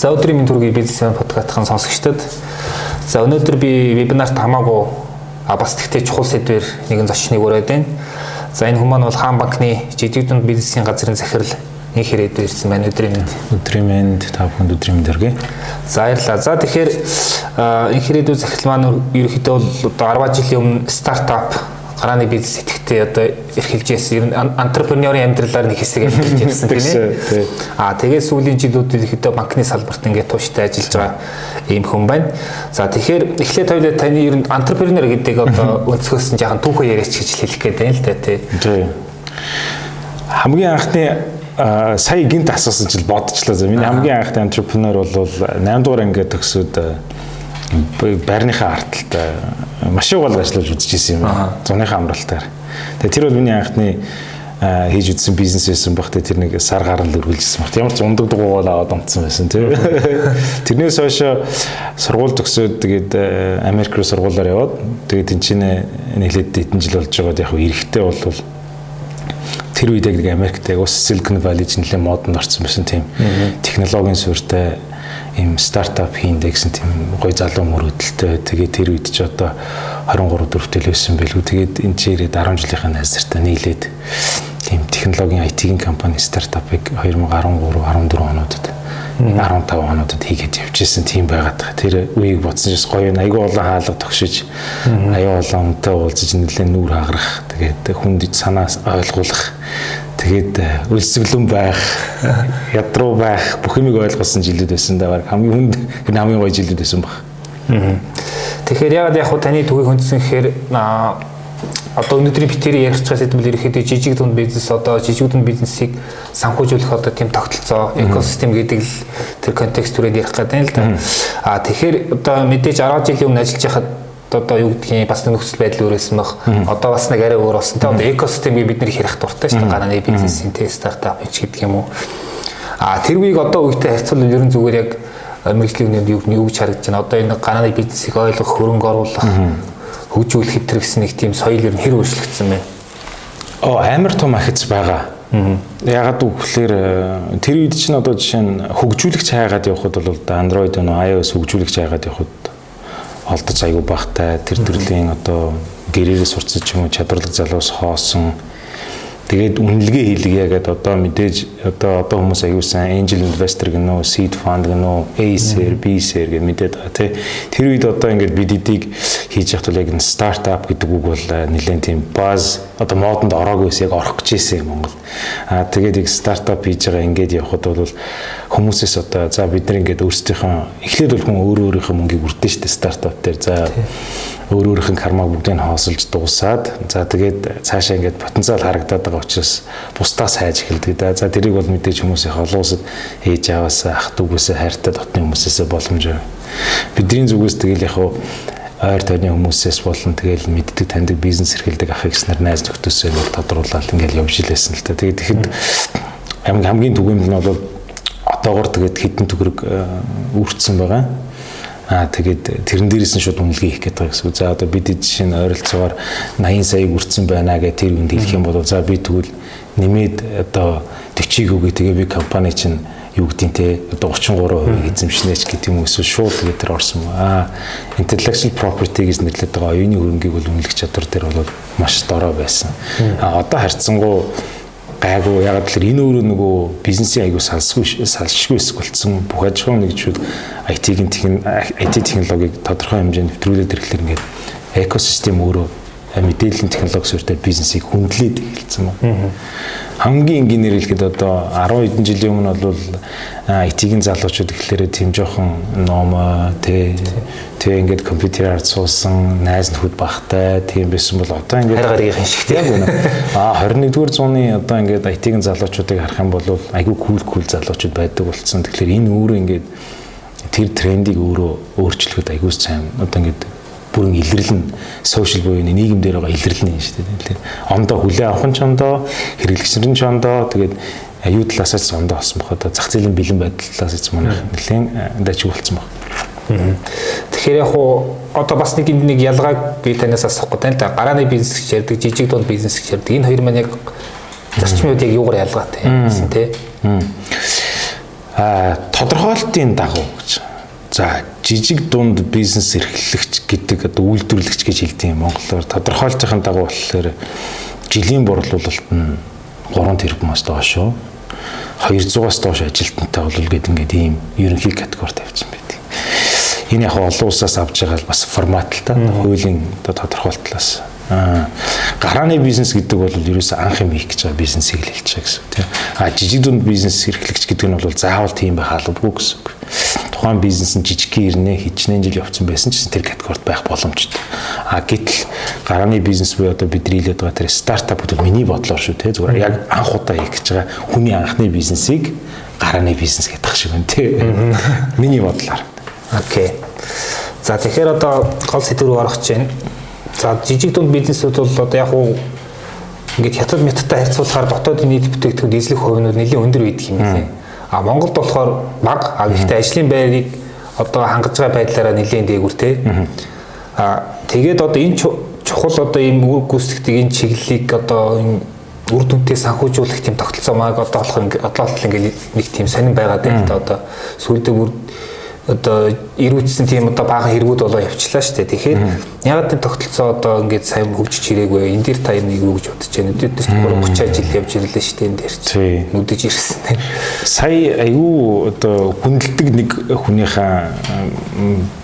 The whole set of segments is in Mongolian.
За өдрийн минь төргийн бизнес подкастын сонсогчдод за өнөөдөр би вебинарт хамаагүй а бас тэгтээ чухал сэдвэр нэгэн зочныг ураад байна. За энэ хүмүүс бол хаан банкны жижиг дунд бизнесийн газрын захирал нэг хэрэг ирсэн байна өдрийн минь. Өдрийн минь та бүхэнд өдрийн минь төргий. За баярлалаа. За тэгэхээр энэ хэрэг захирал маань ерөөхдөө бол одоо 10 жилийн өмнө стартап гарааны бизнес идэхтэй одоо эрхэлж яасан ер нь антрепренерийн амьдралаар нэг хэсэг амьдарч ирсэн тийм ээ. Аа тэгээд сүүлийн жилүүдэд ихэдээ банкны салбарт ингээд тууштай ажиллаж байгаа ийм хүн байна. За тэгэхээр эхлээд хоёлаа таны ер нь антрепренер гэдэг одоо өнцгөөс нь жаахан түүхөө яриач гэж хэлэх гээд байна л да тий. Хамгийн анхны сая гинт асуусан чил бодчихлоо. Миний хамгийн анхны антрепренер бол 8 дугаар ангид төгсөөд байрныхаа арталтай маш их гол ажиллаж үзчихсэн юм байна. Зуныхаа амралтаар. Тэгээ тэр бол миний анхны хийж үзсэн бизнес байсан багтаа тэр нэг сар гарал өргөлжсэн багт. Ямар ч ундаг дугуйл аваад онцсон байсан тий. Тэрнээс хойш сургууль төгсөөд тэгээд Америк руу сургуулаар яваад тэгээд энэ чинь нийлээд хэдэн жил болж байгаад яг эрэхтэй бол тэр үед яг Америкт яг ус Silicon Valley ч нэлээд модонд орсон байсан тийм технологийн суурьтай ийм стартап хийндэ гэсэн тийм гоё залуу мөрөдөлтөй. Тэгээд тэр үед ч одоо 23 4-тэл байсан байлгүй. Тэгээд энэ ч ирээд 10 жилийнхаа найзартаа нийлээд тийм технологийн IT-ийн компани стартапыг 2013 14 онуудад 15 онуудад хийгээд явжсэн тийм байгаад байгаа. Тэр үеийг бодсон ч гоё айгүй олон хаалга тогшиж аюу олон онтой уулзаж нэлээд нүүр хагарах. Тэгээд хүнд санаас ойлгуулах Тэгээд өлсгөлөн байх, ядруу байх, бүх юмыг ойлгосон жилүүд байсан да баг хамгийн хүнд хамгийн гоё жилүүд байсан баг. Тэгэхээр ягаад яг хуу таны төвийг хөндсөн гэхээр одоо өнөөдрийн битээр чаас хэдэн бэл ирэхэд жижиг дунд бизнес одоо жижиг дунд бизнесийг санхүүжүүлэх одоо тийм тогтолцоо экосистем гэдэг л тэр контекст түрээд ярих гэдэг юм л да. А тэгэхээр одоо мэдээж 10 жилийн өмнө ажиллаж байхад одоо юу гэдгийг бас нөхцөл байдал өөрөөсөн баг. Одоо бас нэг арай өөр болсон. Тэ одоо экосистемийг бид нэр хэрэг дуртай шүү дээ. Гарааны бизнесийн тэ стартап гэдэг юм уу. А тэр үеийг одоо үетэй харьцуулбал ерөн зүгээр яг мэрэгжлийн юу юу гэж харагдаж байна. Одоо энэ гарааны бизнесийг ойлгох, хөрөнгө оруулах, хөгжүүлэх хэтэр гэсэн нэг тийм соёл ер нь хэр өөрчлөгдсөн бэ? Оо амар том ахиц байгаа. Ягаад гэвэл тэр үед чинь одоо жишээ нь хөгжүүлэгч хайгаад явхад бол Android нөө iOS хөгжүүлэгч хайгаад явхад олдож аягүй багтай. Тэр төрлийн одоо гэрээрээ сурцсан ч юм уу чадварлаг залуус хоосон Тэгээд үнэлгээ хийлгээ гэдэг одоо мэдээж одоо одоо хүмүүс аюулсан angel investor гэнэ үү, seed fund гэнэ үү, A-сэр, B-сэр гэж мэдээд байгаа тий. Тэр үед одоо ингээд бид эдийг хийж явах тул яг энэ стартап гэдэг үг бол нэлээд тийм баз одоо модонд ороогүй ус яг орох гэж ирсэн Монгол. Аа тэгээд яг стартап хийж байгаа ингээд явхад бол хүмүүсээс одоо за бид нар ингээд өөрсдийнхөө эхлээд бол хүн өөрөө өөрийнхөө мөнгийг үрдэн штэ стартап дээр за өөр өөрийнх нь кармаг бүгдийг хаосолж дуусаад за тэгээд цаашаа ингээд потенциал харагдаад байгаа учраас бусдаас хайж эхэлдэг да. За тэрийг бол мэдээж хүмүүсийн холуусад ээж аваас ах дүүгээс хайртай дотны хүмүүсээс боломж байна. Бидний зүгээс тэгэл яг ойр тойрны хүмүүсээс болон тэгэл мэддэг таньдаг бизнес эрхэлдэг ах ихснэр найз нөхдөсөө бол тодруулаад ингээл явж илээсэн л та. Тэгээд тэгэхэд хамгийн түгээмэл нь бол одоогор тэгээд хідэн төгрөг үрдсэн байгаа Аа тэгээд тэрэн дээрээс нь шууд үнэлгээ хийх гэдэг гэсэн. За одоо бид жишээ нь ойролцоогоор 80 саяг үрцэн байна гэж тэр үнд хэлэх юм бол за би тэгвэл нэмээд одоо 40-ийг өгье тэгээ би компани чинь юу гэдгийг те одоо 33% эзэмшнэч гэдэг юм эсвэл шууд тэгээд тэр орсон. Аа intellectual property гэж нэрлэдэг оюуны хөрөнгийг бол үнэлэх чадвар дээр бол маш дорой байсан. Аа одоо харьцангуй гайгүй. Ягаад гэвэл энэ өөрөө нөгөө бизнесийн аягүй салсгүй салшгүй хэсэг болцсон. Бүх аж ахуйн нэгжүүд IT-ийн IT технологиг тодорхой хэмжээнд нэвтрүүлээд ирэхлээр ингээд экосистем өөрөө мэдээллийн технологи суурьтай бизнесийг хүндлээд эхэлсэн байна. Хамгийн энгийнээр хэлэхэд одоо 10 хэдэн жилийн өмнө бол IT-ийн залуучууд ихлээрээ тийм жоохон ном тэ тэг ингээд компьютераар суусан найз нөхөд багтай тийм байсан бол одоо ингээд хайр гаргийн шиг тийм аа 21-р зууны одоо ингээд IT-ийн залуучуудыг харах юм бол айгүй кул кул залуучууд байдаг болсон. Тэгэхээр энэ өөрөө ингээд тэр трендийг өөрөө өөрчлөхөд айгүй сайн одоо ингээд бүрэн илэрлэн сошиал буюу нийгэм дээр байгаа илэрлэн юм шүү дээ. Тэгэхээр ондоо хүлээ авах нь ч ондоо, хэрэглэгчнэр нь ч ондоо, тэгээд аюу талаасаа ч ондоо болсон бохоо. За зах зээлийн бэлэн байдал талаас ч манайх нэлээд дайчиг болсон баг. Тэгэхээр яг уу одоо бас нэг нэг ялгааг би танаас асуух гэдэг л да. Гарааны бизнес гэж ярьдаг, жижиг дунд бизнес гэж ярьдаг. Энэ хоёр маань яг зарчмын үед яг юугаар ялгаатай юм тий? тодорхойлтын дагуу гэж. За жижиг дунд бизнес эрхлэгч гэдэг одоо үйлдвэрлэгч гэж хэлдэг юм монголоор тодорхойлтын дагуу болохоор жилийн борлуулалт нь 3 тэрбумаас доош шүү. 200-аас доош ажилтнтай бол гээд ингээд ийм ерөнхий категори тавьсан байдаг. Энэ яг олон улсаас авч байгаа бас формат л та хуулийн одоо тодорхойлтлоос. Аа гарааны бизнес гэдэг бол ерөөсөө анх юм хийх гэж байгаа бизнесийг л хэлж байгаа гэсэн үг тийм. А жижиг дунд бизнес эрхлэгч гэдэг нь бол заавал тийм байх албагүй гэсэн үг тухайн бизнес нь жижигхэн ирнэ хичнээн жил явцсан байсан ч тэр категорид байх боломжтой. А гэтэл гарааны бизнес буюу одоо бидний хэлээд байгаа тэр стартапууд бол миний бодлоор шүү те зүгээр яг анх удаа хийх гэж байгаа хүний анхны бизнесийг гарааны бизнес гэдэг шиг байна те. Миний бодлоор. Окей. За тэгэхээр одоо гол сэдв рүү орох гэж байна. За жижиг дунд бизнесүүд бол одоо яг уу ингээд хятад метатай харьцуулахаар дотоодын нийт бүтээгдэхүүн эзлэх хувь нь нэлээд өндөр байдаг юм байна. А Монголд болохоор бага а гэхдээ ажлын байрыг одоо хангаж байгаа байдлаараа нэлээд дээгүр те. А тэгээд одоо энэ чухал одоо ийм үр гүйцэтгэдэг энэ чиглэлийг одоо энэ үр дүнтэй санхүүжүүлэх тийм тогтолцоо мааг одоо болох одоо болтол ингээд нэг тийм сонирн байгаад байна л да одоо. Сүйдээ бүр одоо ирүүдсэн тийм одоо баахан хэрэгүүд болоо явчлаа шүү дээ. Тэгэхээр ягаад энэ тогтолцоо одоо ингээд сайн хөгжиж ирээгүй энэ дэр та нэг юу гэж бодож байна. Өдөрт 30 жил явж ирлээ шүү дээ энэ дэр. Нүдэж ирсэн. Сая аюу одоо хүндэлдэг нэг хүнийхээ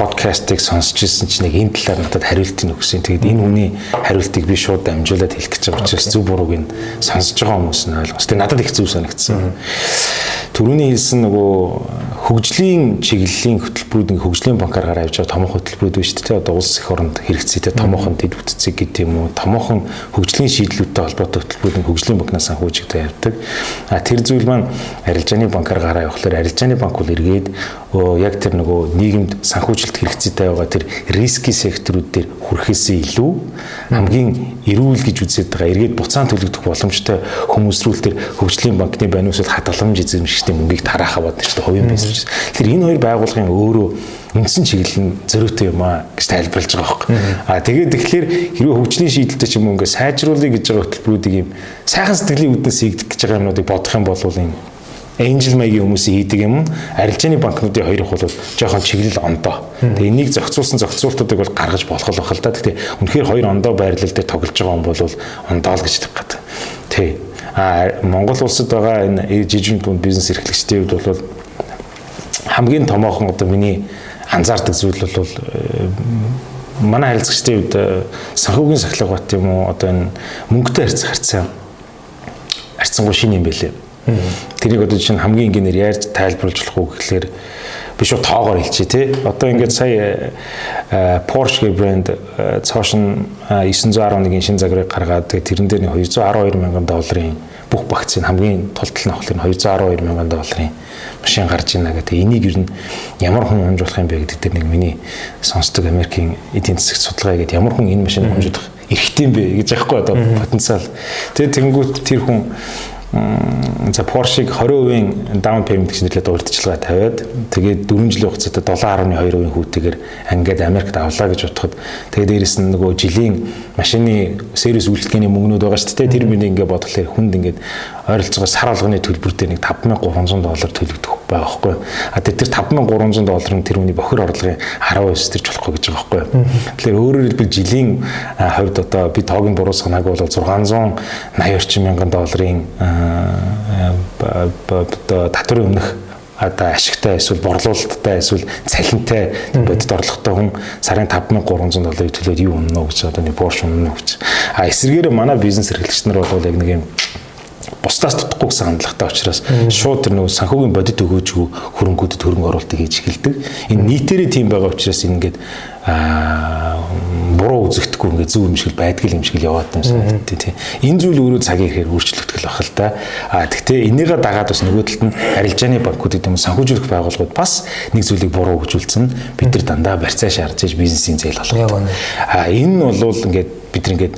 подкастыг сонсч ирсэн чинь нэг энэ талаар надад хариултыг өгсөн. Тэгээд энэ хүний хариултыг би шууд дамжуулаад хэлэх гэж байгаа учраас зөв бурууг нь сонсож байгаа хүмүүс нь ойлгос. Тэгээд надад их зөв санагдсан. Төрөний хэлсэн нөгөө хөгжлийн чиглэлийн хөтөлбөрүүд хөгжлийн банкар гараа явж байгаа томоохон хөтөлбөрүүд биш үү? Одоо улс их оронд хэрэгцээтэй томоохон дэд бүтцэг гэдэг юм уу? Томоохон хөгжлийн шийдлүүдтэй холбоотой хөтөлбөрүүд хөгжлийн банкнаас санхүүжигдээ явдаг. А тэр зүйл маань арилжааны банкар гараа явахлаар арилжааны банк бол эргээд яг тэр нөгөө нийгэмд санхүүжилт хэрэгцээтэй байгаа тэр риски секторууд дээр хүрэхээсээ илүү хамгийн эрүүл гэж үзээд байгаа эргээд буцаан төлөгдөх боломжтой хүмүүс рүү тэр хөгжлийн банкны баниусууд хадгаламж эзэмшигчтэй мөнгийг тараахаа бодно шүү дээ хувийн бизнес. Тэр энэ хоёр байгууллагын өөрөө үндсэн чиглэл нь зөрүүтэй юм аа гэж тайлбарлаж байгаа байхгүй. А тэгээд тэгэхээр хэрвээ хөгжлийн шийдэлтэй ч юм уу ингээ сайжруулъя гэж байгаа хөтөлбөрүүдийг юм сайхан сэтгэлийн үүднээс хийгдэх гэж байгаа юмнуудыг бодох юм бол энэ Angel маягийн хүмүүсийн хийдэг юм арилжааны банкнуудын хоёрыг бол жоохон чиглэл ондоо. Тэгээ энийг зохицуулсан зохицуултуудыг бол гаргаж болох л бахал та. Гэхдээ үнэхээр хоёр ондоо байрлал дээр тоглож байгаа хүн бол ондоо л гэж хэлэх гээд. Тий. А Монгол улсад байгаа энэ жижиг дунд бизнес эрхлэгчдийн хувьд бол хамгийн томоохон одоо миний анзаардаг зүйл бол э, манай харилцагчдын хувьд э, санхүүгийн сахилга бат юм уу одоо энэ мөнгөтэй харьцах харьцаа харьцангуй шинэ юм байлээ Тэрийг одоо чинь хамгийн энгийнээр яаж тайлбарлаж болох уу гэхэлэр би шууд тоогоор хэлчихье тий. Одоо ингээд сая э, Porsche гэх брэнд цоошин 911-ийн шин загварыг гаргаад тэрэн дээр 212 мянган долларын бүх вакцины хамгийн тултал нь авахлын 212 мянган долларын машин гарч ийна гэдэг. Энийг ер нь ямар хүн болох юм бэ гэдэг дээр нэг миний сонсдог Америкийн эдийн засаг судалгаа гэдэг ямар хүн энэ машиныг хөнжих эрхтэй юм бэ гэж яахгүй одоо потенциал. Тэгээ тэнгуут тэр хүн за Porsche-г 20% down payment гэж нэрлээд урьдчилгаа тавиад тэгээд 4 жилийн хугацаатай 7.2% хүүтэйгээр ангиад Америкт авлаа гэж бодоход тэгээд дээрэс нь нөгөө жилийн машины сервис үйлчлэгээний мөнгнүүд байгаа шүү дээ тэр миний ингээд бодлоо хүнд ингээд ойролцоогоо сар алганы төлбөр дээр нэг 5300 доллар төлөгдөх байгаа байхгүй. А тэр 5300 доллар нь тэр хүний бохир орлогын 10% төрж болохгүй гэж байгаа байхгүй. Тэгэхээр өөрөөр хэлбэл жилийн хувьд одоо би тоогийн буруу санааг бол 680 орчим мянган долларын татварын өмнөх одоо ашигтай эсвэл борлуулалттай эсвэл цалинтай бодит орлоготой хүн сарын 5300 долларыг төлөөд юу унах гэж одоо нэг Porsche унах гэж. А эсвэргээр манай бизнес эрхлэгч нар бол яг нэг юм бусдаас дутхгүй гэсэн хандлагатай учраас шууд тэр нөгөө санхүүгийн бодит өгөөжгүй хөрөнгөдөд хөрөнгө оруулалтыг хийж эхэлдэг. Энэ нийтээрээ тийм байгаа учраас ингээд аа буруу үзэгдэхгүй ингээд зөв юм шиг байдгал юм шиг яваад юм санагдтыг тийм. Энэ зүйл өөрөө цагийн ихээр өөрчлөгдөх байх л та. Аа тэгтээ энийгээ дагаад бас нөгөө талд нь арилжааны банкуд гэдэг юм санхүүжүүлэх байгууллагууд бас нэг зүйлийг буруу хөгжүүлсэн. Бид нар дандаа барьцаа шаарч иж бизнесийн зээл болгох. Аа энэ нь бол ингээд бид нар ингээд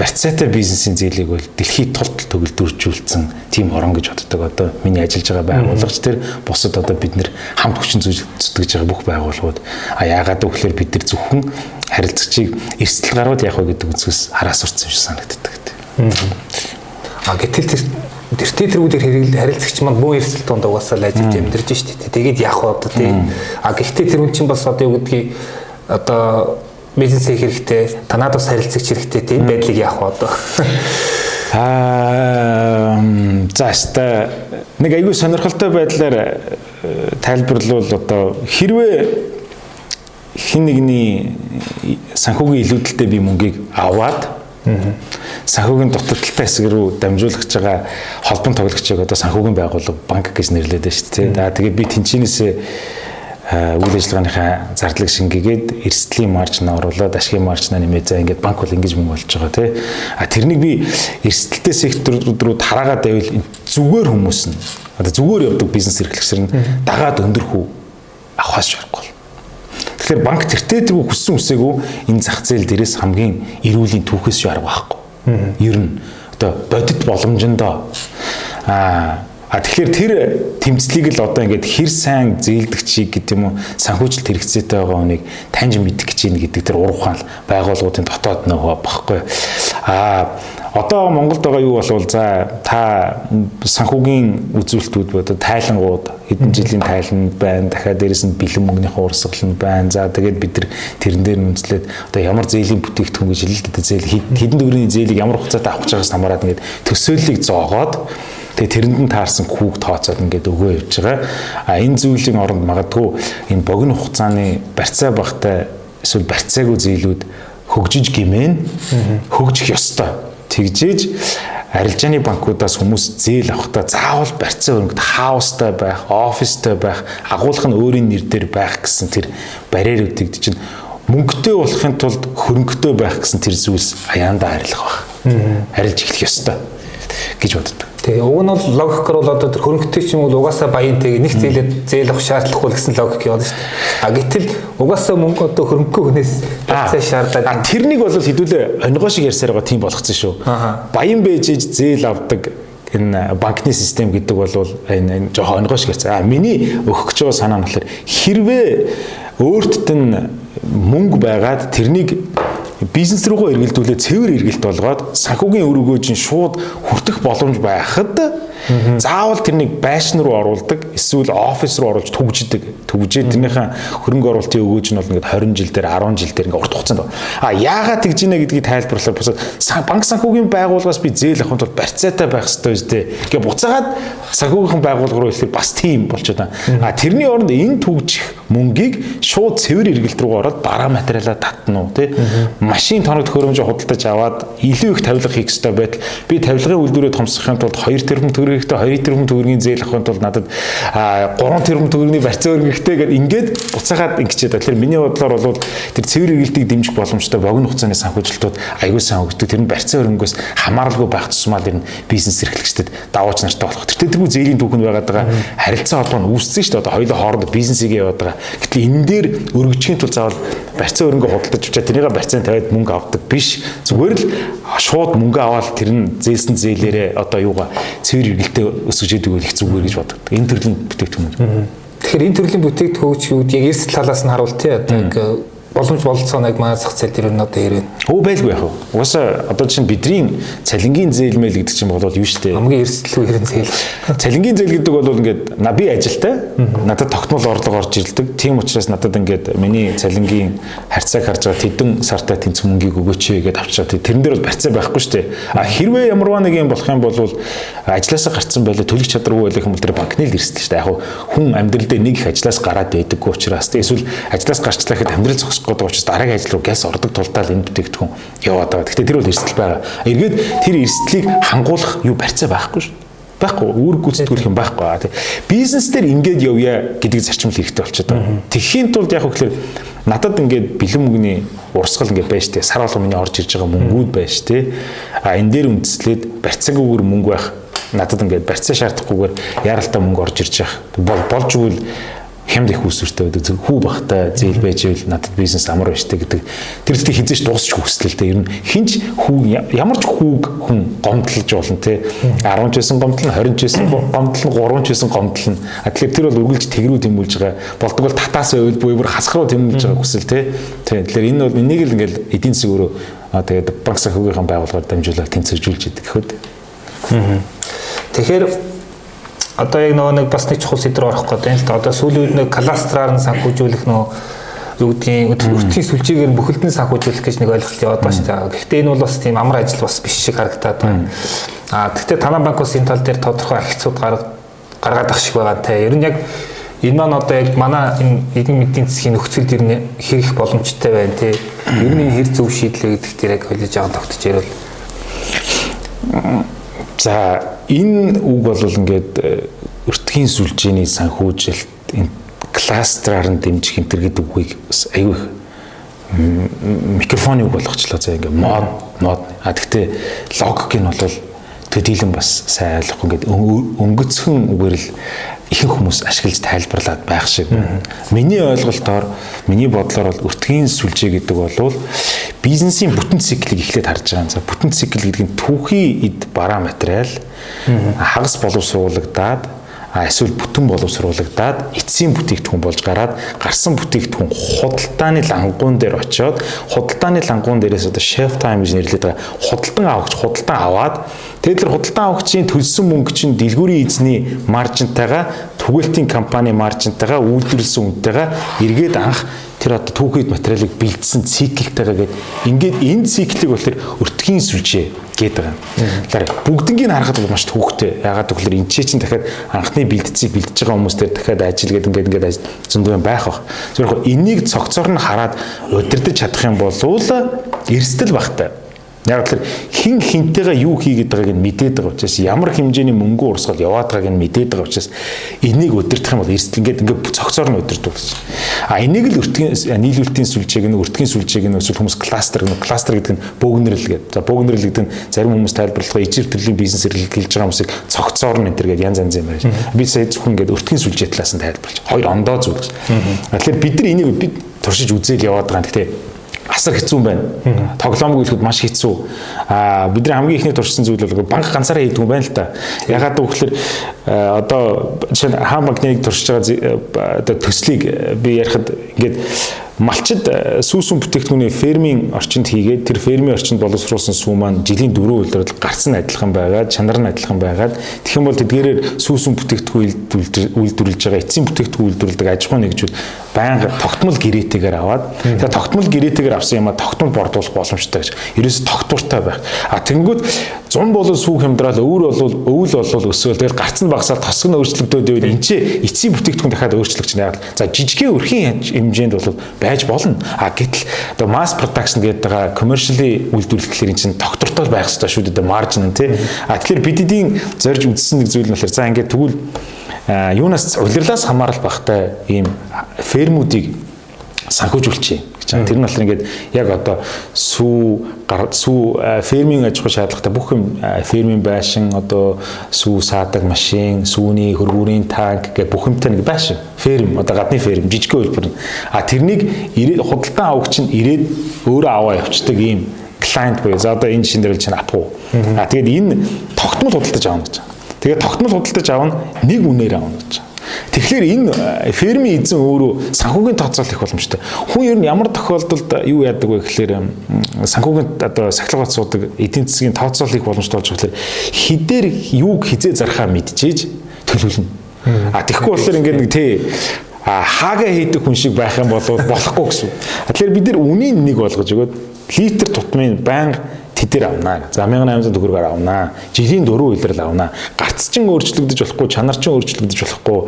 барьцаатай бизнесийн зээлийг бол дэлхийд тултал төгөлдөржүүлсэн тийм орон гэж боддог. Одоо миний ажиллаж байгаа байгууллагч тэр бусад одоо бид нэр хамт хүчин зүтгэж байгаа бүх байгууллагууд а яагаад гэвэл бид нар зөвхөн харилцагчийг эрсдэл гарууд яах вэ гэдэг үзгээс хараа сурцсан шиг санагддаг. А гэтэл тэртээ тэргүүдээр хэрэгэл харилцагч маань муу эрсдэл донд угаасаа л ажиллаж амьдарч штэ. Тэгээд яах вэ одоо тий. А гэхдээ тэр хүн чинь бас одоо юу гэдгийг одоо бизнес хийх хэрэгтэй, танаад бас харилцагч хэрэгтэй тийм байдлыг яах вэ одоо? Аа за хаста нэг айгүй сонирхолтой байдлаар э, тайлбарлавал одоо хэрвээ хин нэгний санхүүгийн илүүдэлтэй би мөнгийг аваад санхүүгийн дутагдaltaй хэсэг рүү дамжуулах гэж байгаа холбон тоглогчийг одоо санхүүгийн байгууллага банк гэж нэрлэдэг шүү дээ. За тэгээ би тэнцэнээсээ үйл ажиллагааныхаа зардлыг шингээгээд эрсдлийн маржнаа оруулаад ашигын маржнаа нэмээд за ингээд банк бол ингэж мөнгө болж байгаа тий. А тэрнийг би эрсдэлтэй секторууд руу тараагаад байвал зүгээр хүмүүс нь одоо зүгээр явдаг бизнес эрхлэгчэр нь дагаад өндөрхүү авахаас шаарахгүй. Тэгэхээр банк тэртээ тэргүй хүссэн үсээгүй энэ зах зээл дээрээс хамгийн эрүүлийн түүхээс арга байхгүй. Ер нь одоо бодит боломжиндоо аа А тэгэхээр тэр тэмцлийг л одоо ингээд хэр сайн зээлдэг чиг гэдэг юм уу санхүүжилт хэрэгцээтэй байгаа хүнийг таньж мэдэх гэж ийн гэдэг тэр урахаан байгууллагуудын дотоод нөгөө багхгүй. А одоо Монголд байгаа юу болвол за та санхүүгийн үзүүлэлтүүд одоо тайлангууд хэдэн жилийн тайлан байна. Дахиад дээрэс нь бэлэн мөнгөнийхөө урсгал нь байна. За тэгээд бид нар тэрэн дээр үндэслээд одоо ямар зээлийн бүтээгдэхүүн гэж хэлэлтэд зээл хэдэн төгрөгийн зээлийг ямар хугацаатай авах гэж байгаас хамаарат ингээд төсөөллийг зоогоод Тэгээ тэрэнд нь таарсан хүүг тооцоод ингээд өгөө явж байгаа. А энэ зүйлийн оронд магадгүй энэ богино хугацааны барьцаа багтай эсвэл барьцаагүй зээлүүд хөгжиж гимэн хөгжих ёстой. Тэгжээж арилжааны банкудаас хүмүүс зээл авахдаа заавал барьцаа өрөнгөд хаустай байх, офистай байх, агуулга нь өөрийн нэр дээр байх гэсэн тэр барьеруудыг чинь мөнгөтэй болохын тулд хөрөнгөтэй байх гэсэн тэр зүйлс аяанда арилгах байх. Арилж эхлэх ёстой гэж боддог. Тэгээ уг нь бол логикоор бол одоо тэр хөрөнгөтэй ч юм уу угаасаа баянтэйг нэг зээлэд зээл авах шаардлагагүй гэсэн логик яваад шүү дээ. А гэтэл угаасаа мөнгө одоо хөрөнгөгүй хүнээс цаа шаардаад. Тэрнийг бол хэдүүлээ онгоо шиг ярьсаар байгаа тийм болгоцсон шүү. Баян бэжж зээл авдаг энэ банкны систем гэдэг бол энэ энэ жоохон онгоо шиг ярьсан. А миний өгөх гэж байгаа санаа нь болохоор хэрвээ өөртд нь мөнгө байгаад тэрнийг бизнес руугаа эргэлдүүлээ цэвэр эргэлт болгоод санхүүгийн өр өгөөж шууд хүртэх боломж байхад заавал тэрнийг байшин руу оруулдаг эсвэл офис руу оруулж төгждөг. Төгжээд тэрнийхээ хөрөнгө оруулалтын өгөөж нь бол ингээд 20 жил дээр 10 жил дээр ингээд урт хугацаанд. А яагаад тэгж ийна гэдгийг тайлбарлахаар бусад банк санхүүгийн байгууллагаас би зээл авахын тулд барьцаатай байх хэрэгтэй үстэй. Ингээ буцаагаад санхүүгийн байгууллага руу ирэхээр бас тийм болчиход. А тэрний оронд энэ төгжих мөнгийг шууд цэвэр эргэлт рүү ороод бараа материалаа татна уу тий машин тоног төхөөрөмжөөр худалдаж аваад илүү их тавилга хийх ёстой байтал би тавилгын үйлдвэрээ томсгохын тулд 2 тэрбум төгрөгтэй 2 тэрбум төгрөгийн зээл авахын тулд надад 3 тэрбум төгрөгийн барьцаа өргөхтэй гэдэг ингээд буцаагаад ингэчээд тэгэхээр миний бодлоор бол тэр цэвэр эргэлтийг дэмжих боломжтой богино хугацааны санхүүжилтүүд аягүй сайн өгдөг тэр нь барьцаа өрөнгөөс хамааралгүй байх тусмал энэ бизнес эрхлэгчдэд давууч нартай болох. Тэр тэргүй зээлийн түүхэнд байгаад байгаа харилцаа холбоо нь үүссэн шүү дээ. Одоо хоёулаа хооронд бизнесийг яваад байгаа. Гэтэл энэ дээр өргөжхийн тулд заавал барьцаа өрөнгө худалдаж авчаа тэрийг барьцаанд тавиад мөнгө авдаг биш. Зүгээр л шууд мөнгө аваад тэр нь зээлсэн зээлээрээ одоо юугаа цэвэр эргэлтээ өсгөж идэг байх зүгээр гэж боддог. Энэ төрлийн бүтээгдэхүүн. Тэгэхээр энэ төрлийн бүтээгдэхүүнүүд яг эрсдэл талаас нь харуул тий одоо боломж бололцооныг манай зах зээл дээр нь одоо хэрвээ. Өө байлгүй яах вэ? Угаасаа одоо чинь бидний цалингийн зээлмэл гэдэг чинь бол юу штэ. Хамгийн эрсдэлгүй хэрэг зээл. Цалингийн зээл гэдэг бол ингээд би ажилтай надад тогтмол орлого орж ирдэг. Тийм учраас надад ингээд миний цалингийн харьцааг харж байгаа тэдэн сартай тэнцэх мөнгийг өгөөч гэдээ авчираа. Тэрэн дээр бол барьцаа байхгүй штэ. А хэрвээ ямарваа нэг юм болох юм бол ажилласаа гарцсан байлаа төлөх чадваргүй байх юм бол тэр банкны л эрсдэл штэ. Яг хүн амьдрал дээр нэг их ажиллаас гараад байдаггүй учраас эсвэл ажиллаас гарчлаа гэхэд амьдрал зогсох босгох гэдэг учраас дараагийн ажил руу гяс ордог тулдаа л энэ бүтээгдэхүүн яваад байгаа. Гэхдээ тэр бол эрсдэл байгаа. Эргээд тэр эрсдлийг хангуулах юу барьцаа байхгүй шүү байхгүй үүрэг гүйцэтгүүлэх юм байхгүй. Бизнес дээр ингээд явъя гэдэг зарчим л хэрэгтэй болчиход байна. Тэхийн тулд яг хөглөр надад ингээд бэлэн мөнгөний урсгал ингээд байж тээ сар болгоо миний орж ирж байгаа мөнгүүд байж тээ. А энэ дээр үндэслээд барьцаагүйгээр мөнгө байх надад ингээд барьцаа шаардахгүйгээр яаралтай мөнгө орж ирж байгаа. Болж үйл хямд их усүртэй байдаг. Хүү бахтай зээл байж ивэл надад бизнес амар байж тээ гэдэг. Тэр зүйн хизээч дуусч хүслэлтэй. Ер нь хинч хүү ямар ч хүүг хүн гомдлож болно те. 10 ч байсан гомдлно, 20 ч байсан гомдлно, 3 ч байсан гомдлно. А тэгэхээр тэр бол үргэлж тэгрүү тэмүүлж байгаа. Болдог бол татаас байвал буюу бүр хасах руу тэмүүлж байгаа хүсэл те. Тэгэхээр энэ бол энийг л ингээл эдийн засгөөрөө тэгээд банк санхүүгийнхаа байгууллагаар дамжуулаад тэнцвэржүүлж идэг гэхэд. Тэгэхээр одоо яг нөгөө нэг бас нэг чухал сэдвэр орох гэдэг юм л да. Одоо сүүлийн үед нэг кластраар нь санхүүжүүлэх нөгөө юу гэдгийг өртгийн сүлжээгээр бүхэлдэн санхүүжүүлэх гэж нэг ойлголт яваад байна шүү дээ. Гэхдээ энэ бол бас тийм амар ажил бас биш шиг харагдаад байна. Аа гэхдээ танаа банк бас энэ тал дээр тодорхой архицууд гаргаад ах шиг байгаа те. Ер нь яг энэ маань одоо яг манай энэ эдийн мэдийн засгийн нөхцөлд ер нь хэрэг боломжтой байна тий. Ер нь хэр зөв шийдлээ гэдэг дээр яг холиж байгаа тогтож ярил. За энэ үг бол ингээд өртгийн сүлжээний санхүүжилт энэ кластраар нь дэмжих энэ төр гэдэг үгийг бас аюу их микрофоны үг болгочлоо за ингээ мод мод а тэгтээ логик нь бол төдийлөн бас сайн ойлгохгүй ингээд өнгөцхөн үгээр л ихэнх хүмүүс ашиглаж тайлбарлаад байх шиг байна. Миний ойлголтоор миний бодлоор бол өртгийн сүлжээ гэдэг бол бизнесийн бүтэн циклийг эхлээд харж байгаа юм. За бүтэн цикл гэдэг нь түүхий эд бараа материал хагас боловсруулагдаад эсвэл бүтэн боловсруулагдаад эцсийн бүтээгдэхүүн болж гараад гарсан бүтээгдэхүүн худалдааны лангуун дээр очиод худалдааны лангуун дээрээс одоо shelf time гэж нэрлэдэг байгаа. Худалдан авахч худалдан аваад тэгээд тэр худалдан авахчийн төлсөн мөнгө чинь дэлгүүрийн эзний маржинтайгаа түгээлтийн компани маржинтайгаа үйлдвэрлэсэн үнэтэйгээ эргээд анх тэр одоо түүхийд материалыг бэлдсэн циклтэйгээ гээд ингээд энэ циклийг болохоор өртгийн сүлжээ гээд байгаа. Тэгэхээр бүгднийг харахад бол маш төвөгтэй. Ягаад гэвэл энэ чинь дахиад анхны бэлдцийг бэлдэж байгаа хүмүүс дээр дахиад ажил гэдэг ингээд ингээд зөндөө байх бах. Зөвхөн энийг цогцоор нь хараад удирдах чадах юм бол эрсдэл багтай. Яг тэр хин хинтэйгээ юу хийгээд байгааг нь мэдээд байгаа учраас ямар хэмжээний мөнгө урсгал яваад байгааг нь мэдээд байгаа учраас энийг өдөртөх юм бол эрсдэл ингээд ингээд цогцоор нь өдөрдөг гэсэн. А энийг л өртгийн нийлүүлэлтийн сүлжээг нь өртгийн сүлжээг нь эсвэл хүмүүс кластер гэнэ кластер гэдэг нь бөөгнөрл гэдэг. За бөөгнөрл гэдэг нь зарим хүмүүс тайлбарлах ижир төрлийн бизнес эрхлэж байгаа хүмүүсийг цогцоор нь энэ гэдэг янз янз юм байна. Би сая зөвхөн ингээд өртгийн сүлжээ талаас нь тайлбарлаж. Хоёр ондоо зүйл. Тэгэхээр бид нар энийг бид туршиж үзэл яваад байгаа. Гэхдээ асар хэцүү юм байна. Тоглоомыг хэлэхэд маш хэцүү. Аа бидний хамгийн ихний туршсан зүйл бол банк ганцаараа хийдэг юм байна л да. Ягаад гэвэл одоо жишээ нь хаан банкныг туршиж байгаа төслийг би ярихад ингээд малчид э, сүүсүн бүтээгдэхүүний фермийн орчинд хийгээд тэр фермийн орчинд боловсруулсан сүү маань жилийн дөрөв үйлдвэрлэл гарсан адилхан байгаад чанар нь адилхан байгаад тэгэх юм бол тэдгээрээр сүүсүн бүтээгдэхүүн үйлдвэрлэж байгаа эцсийн бүтээгдэхүүн үйлдвэрлэдэг аж ахуй нэгжүүд байнга тогтмол гэрээтэйгээр аваад тэгээ тогтмол гэрээтэйгээр авсан юмаа тогтмол бордуулах боломжтой гэж ерөөс тогтвортой байх. А тэнгүүд 100 болон сүү хямдраал өвөр болвол өвөл болвол өсөөл тэгэл гарц нь багасаад тосгон өөрчлөгдөөд байвал энэ ч эцсийн бүтээгдэхүүн дахиад өөрчлөгдөж байна. За жижигхэн өрхийн хэмжээнд бол байж болно. А гэтэл одоо mass production гэдэг байгаа commercially үйлдвэрлэхээр энэ чинь тогтвортой байх хэрэгтэй шүү дээ маржин нь тий. А тэгэхээр бид эдийн зорж үзсэн нэг зүйл нь болохоор за ингээд тэгвэл юунаас улирлаас хамаарал багтай ийм фермүүдийг санхүүжүүлчихье байна. Тэр нь болохоор ингээд яг одоо сүү сүү фермийн аж ахуй шаардлагатай бүх юм фермийн байшин одоо сүү саадаг машин, сүүний хөргүүрийн танк гэх бүх юмтай нэг байшин. Ферм одоо гадны ферм жижиг хөлбөр. А тэрнийг худалдан авагч нь ирээд өөрөө аваа явцдаг ийм клиент буюу за одоо энэ жишээн дээр л чинь апу. А тэгээд энэ тогтмол худалдаж авах гэж. Тэгээд тогтмол худалдаж авах нь нэг үнээр авах гэж. Тэгэхээр энэ э, фермийн эзэн өөрөө санхүүгийн тооцоол их боломжтой. Хүн ер нь ямар тохиолдолд юу яадаг вэ гэхээр санхүүгийн одоо сахилгаан суудаг эдийн засгийн тооцоол их боломжтой болж байгаа хідээр юуг хизээ зархаа мэдчихэж төлөвлөнө. А тэгэхгүй болохоор ингээд нэг тий а хаагаа хийдэг хүн шиг байх юм бол болохгүй гэсэн. Тэгэхээр бид нар үнийн нэг болгож өгөөд литр тутмын байнга тэдэр авнаа. За 1800 төгрөгөөр авнаа. Жилийн 4 үйлрэл авнаа. Гарц чин өөрчлөгдөж болохгүй, чанар чин өөрчлөгдөж болохгүй.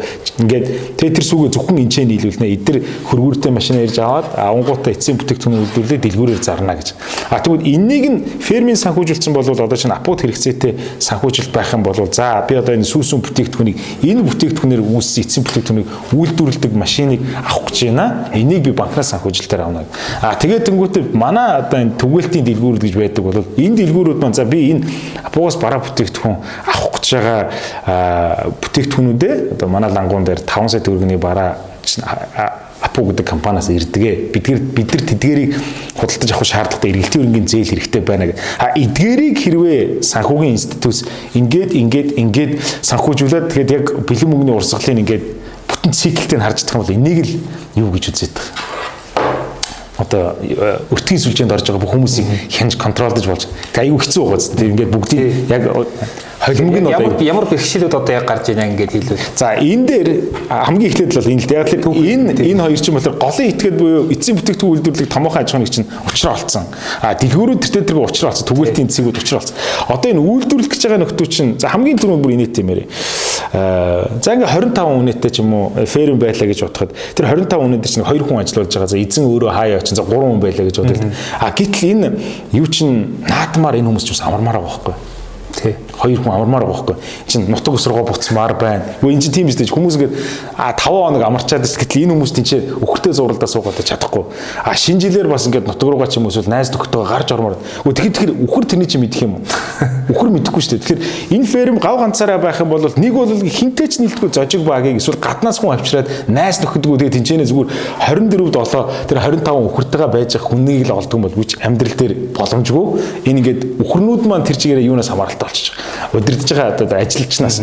Ингээд тэгээ тэр сүгээ зөвхөн энчээ нийлүүлнэ. Эдгээр хөргүүртэй машин ярьж аваад авангуудаа эцсийн бүтээгдэхүүн үйлдвэрлэлээ дэлгүүрээр зарна гэж. А тэгвэл энэнийг нь фермийн санхүүжүүлсэн бол одоо чинь апууд хэрэгцээтэй санхүүжилт байх юм бол за би одоо энэ сүүсүн бүтээгдэхүүнийг энэ бүтээгдэхүүнээр үүссэн эцсийн бүтээгдэхүүнийг үйлдвэрлэдэг машиныг авах гэж байна. Энийг би банкнаас санхүүжилтээр авна. А тэгээд тэнгуүтээ манай одоо энэ түгээлтийн дэлгүүрүүд гэж байдаг бол энэ дэлгүүрүүд маань за би энэ апугаас бараа бүтээгдэхүүн авах гэж байгаа бүтээгдэхүүнүүдээ одоо манай лангуун дээр 5 сая төгрөгийн бараа апу гэдэг компаниас ирдэгэ бидгээр бид нар тэдгэрийг худалдаж авах шаардлагатай эргэлтийн өрнгийн зээл хэрэгтэй байна гэх. А эдгэрийг хэрвээ санхүүгийн институтс ингээд ингээд ингээд санхүүжүүлээд тэгээд яг бэлэн мөнгөний урсгалыг ингээд бүтэн циклтэй харж чадах юм бол энийг л юу гэж үзээд байгаа одоо өртгийн сүлжээнд орж байгаа бүх хүмүүсийг хянж контролдож болж тэгээ аюу хэцүү байгаа зү ингээд бүгдийг яг холимог нь одоо ямар бэрхшээлүүд одоо яг гарч ийнэ ингээд хэлвэл. За энэ дээр хамгийн эхлээд бол энэ л. Яг л энэ энэ хоёр чинь болохоор голын итгэл буюу эцсийн бүтээгдэхүүн үйлдвэрлэх томоохон аж ахуйн чинь учраа олцсон. А дэлгүүрүүд тэр тэр учраа олцсон. Түгээлтийн цэгүүд учраа олцсон. Одоо энэ үйлдвэрлэх гэж байгаа нөхдөө чинь за хамгийн түрүүнд бүр инээт юм ярэ. Аа за ингээ 25 үнэтэй ч юм уу ферм байлаа гэж бодоход тэр 25 үнэтэй чинь хоёр хүн ажиллаж байгаа. За эзэн өөрөө хаяа очин за 3 хүн байлаа гэж бодоод. А гэтэл энэ юу чинь наадмаар энэ хүмүүс ч бас амармаар байгаа байхгүй. Тий. Хоёр хүн амармаар байгаа байхгүй. Чин нутаг өсрөгөө буцмаар байна. Үгүй энэ чинь тийм биз дээ. Хүмүүс ингээд а 5 хоног амарчаад ш. Гэтэл энэ хүмүүс тийч өхөртэй зуралдаа суугаад чадахгүй. А шинэ жилээр бас ингээд нутаг руугаа ч юм уу эсвэл найз нөхдөйгөө гарч ормоор. Үгүй тэгэхээр тэгэхээр өхөр тэрний чинь мэдэх юм уу? Өхөр мэдэхгүй шүү дээ. Тэгэхээр энэ ферм гав ганцаараа байх юм бол нэг бол хинтэй ч нийлдэггүй зожиг багийг эсвэл гаднаас хүн авчираад найз нөхдөдгөө тэгээ тэнцэнэ зүгээр 24-д олоо тэр 25 өхөртэйгээ байж байгаа хүнийг л олдго юм бол үуч амьдрал дээр боломжгүй. Энэ ингээд өхөрнүүд маань тэр чигээрээ юунаас хамааралтай болчих. Удирдах байгаа одоо ажилчнаас.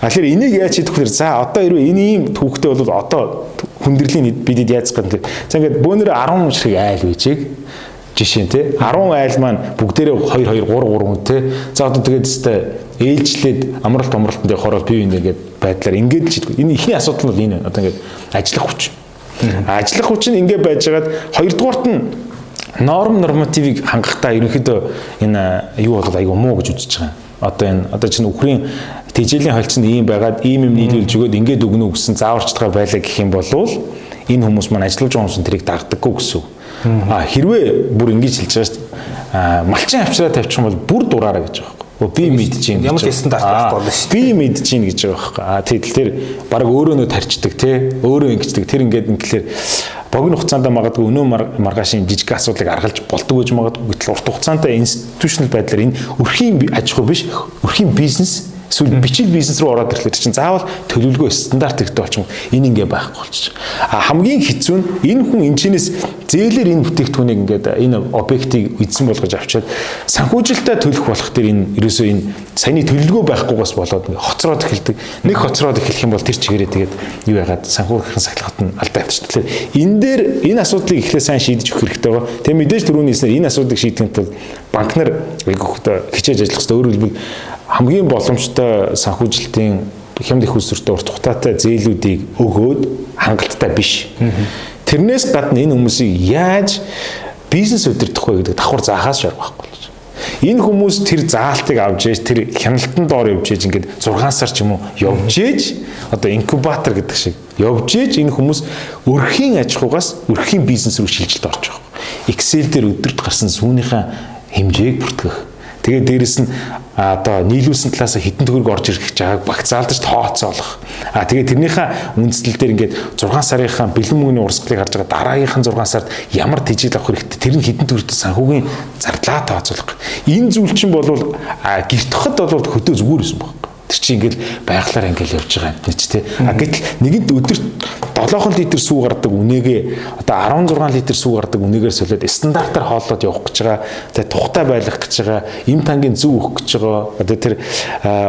А тэгэхээр энийг яаж хийх вэ? За одоо хэрвээ энэ ийм түүхтэй бол одоо хүндрлийн бидэд гэх юм. За ингээд бөөнөр 10 шиг айл байжийг жишээ нь те 10 айл маань бүгдээрээ 2 2 3 3 хүн те за одоо тэгээд өстэй ээлжлээд амралт амралтанд явахаар бие биенээ ингээд байдлаар ингээд л шийдэх. Энэ ихний асуудал нь бол энэ одоо ингээд ажиллах хүч. Ажиллах хүч нь ингээд байжгаад хоёрдугаарт нь норм нормативыг хангахдаа ерөнхийдөө энэ юу бол айгүй муу гэж үзэж байгаа. Одоо энэ одоо чинь үхрийн тэжээлийн холцонд ийм байгаад ийм юм нийлүүлж өгөөд ингээд өгнө гэсэн зааварчдгаа байлаа гэх юм бол энэ хүмүүс маань ажиллаж байгаа хүмүүс тэрийг дагдаггүй гэсэн. А хэрвээ бүр ингэж хэлж байгаа шүү дээ. Малчин авчраа тавьчих юм бол бүр дураараа гэж байгаа байхгүй. Би мэдэж юм. Ямар ч стандарт байхгүй болно шүү. Би мэдэж юм гэж байгаа байхгүй. А тэгэл тэр баг өөрөө нөө тарчдаг те. Өөрөө ингэждэг. Тэр ингээд ингээр богино хугацаанд магадгүй өнөө маргаашийн жижиг асуудлыг аргалж болдог гэж магадгүй гэтэл урт хугацаанд институционал байдлаар энэ өрхийн аж ахуй биш өрхийн бизнес эсвэл бичил бизнес руу ороод ирэхлээр чинь заавал төлөвлөгөө стандарт ихтэй болчих юм. Энэ ингээ байхгүй болчих. А хамгийн хэцүү нь энэ хүн энэчнээс зээлэр энэ бүтээгдэхүүнийг ингээд энэ объектыг эзэн болгож авчиад санхүүжилтаа төлөх болох тэр энэ ерөөсөө энэ саяны төлөвлөгөө байхгүйгээс болоод хоцроод эхэлдэг. Нэг хоцроод эхлэх юм бол тэр чигээрээ тэгээд юу яагаад санхүүгийн сахилгат нь алдаа явчих. Тэгэхээр энэ дээр энэ асуудлыг эхлээ сайн шийдэж өгөх хэрэгтэй байгаа. Тэгээ мэдээж түрүүний хэлснээр энэ асуудлыг шийдэхэд бол банк нар хичээж ажиллах хэрэгтэй. Өөрөөр хэлбэл хамгийн боломжтой санхүүжилтийн хямд их усүртэй урт хугацаатай зээлүүдийг өгөөд хангалттай биш. Тэрнээс гадна энэ хүмүүсийг яаж бизнес удирдах вэ гэдэг давхар заахаас шарах байхгүй. Энэ хүмүүс тэр заалтыг авч ээж тэр хяналтан доор явж ээж ингээд 6 сар ч юм уу явж ээж одоо инкубатор гэдэг шиг явж ээж энэ хүмүүс өрхийн аж ахуйгаас өрхийн бизнес рүү шилжилт орж байгаа. Excel дээр өдөрт гарсан сүүнийхээ хэмжээг бүртгэх Тэгээд дээрэс нь одоо нийлүүлсэн талаас хитэн төгрөг орж ирэх гэж байгааг багцаалдаж тооцоолох. А тэгээд тэрнийхээ үндэслэл дээр ингээд 6 сарынхаа бэлэн мөнгөний урсгалыг харж байгаа дараагийнхын 6 сард ямар тэжээл авах хэрэгтэй тэр нь хитэн төгрөгт санхүүгийн зардлаа тооцоолох. Энэ зүйл чинь бол гэрт хот бол хөдөө зүгээр байсан баг. Тэр чинь ингээл байглаар ингээл явж байгаа юм чи тээ. А гэтэл нэгэнд өдөрт 7 литр сүү гардаг үнэгээ одоо 16 литр сүү гардаг үнэгээр солиод стандартаар хооллоод явах гэж байгаа. Тэгээ тухтай байлгах гэж байгаа. Им тангийн зөв өгөх гэж байгаа. Одоо тэр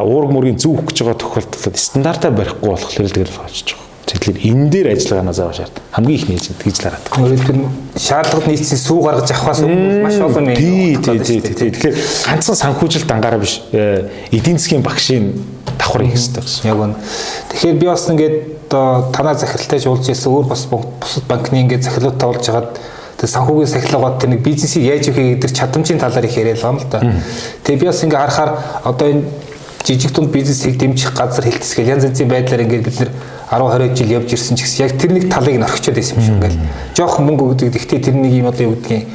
уург мөргийн зөв өгөх гэж байгаа тохиолдолд стандартаа барихгүй болохоор тэгэл болж байгаа. Тэгэхээр энэ дээр ажиллагаанаа заавал шаард. Хамгийн их нээж тэгж л хараад. Өөрөлдөл шаардлагад нийцсэн сүү гаргаж авахаас маш олон юм. Тий, тий, тий. Тэгэхээр ганцхан санхүүжилт ангаараа биш э, эдийн засгийн багшийн давхар хийх хэрэгтэй гэсэн. Яг үнэ. Тэгэхээр би бас ингээд одоо танаа захиралтай жуулж ирсэн өөр бас бусад банкны ингээд захирлуудтай болж хагаад тэг санхүүгийн сахилгаад тэр нэг бизнесийг яаж өгөх гэдэг чадамжийн талаар их яриад байгаа юм л да. Тэгээ би бас ингээд харахаар одоо энэ жижиг дунд бизнесийг дэмжих газар хилцгээл янз янзын байдлаар ингээд бид нэр 10 20 жил явж ирсэн ч гэсэн яг тэр нэг талыг нь орхичод байсан юм шиг ингээл жоох мөнгө өгдөг. Гэхдээ тэр нэг юм одоо юу гэдгийг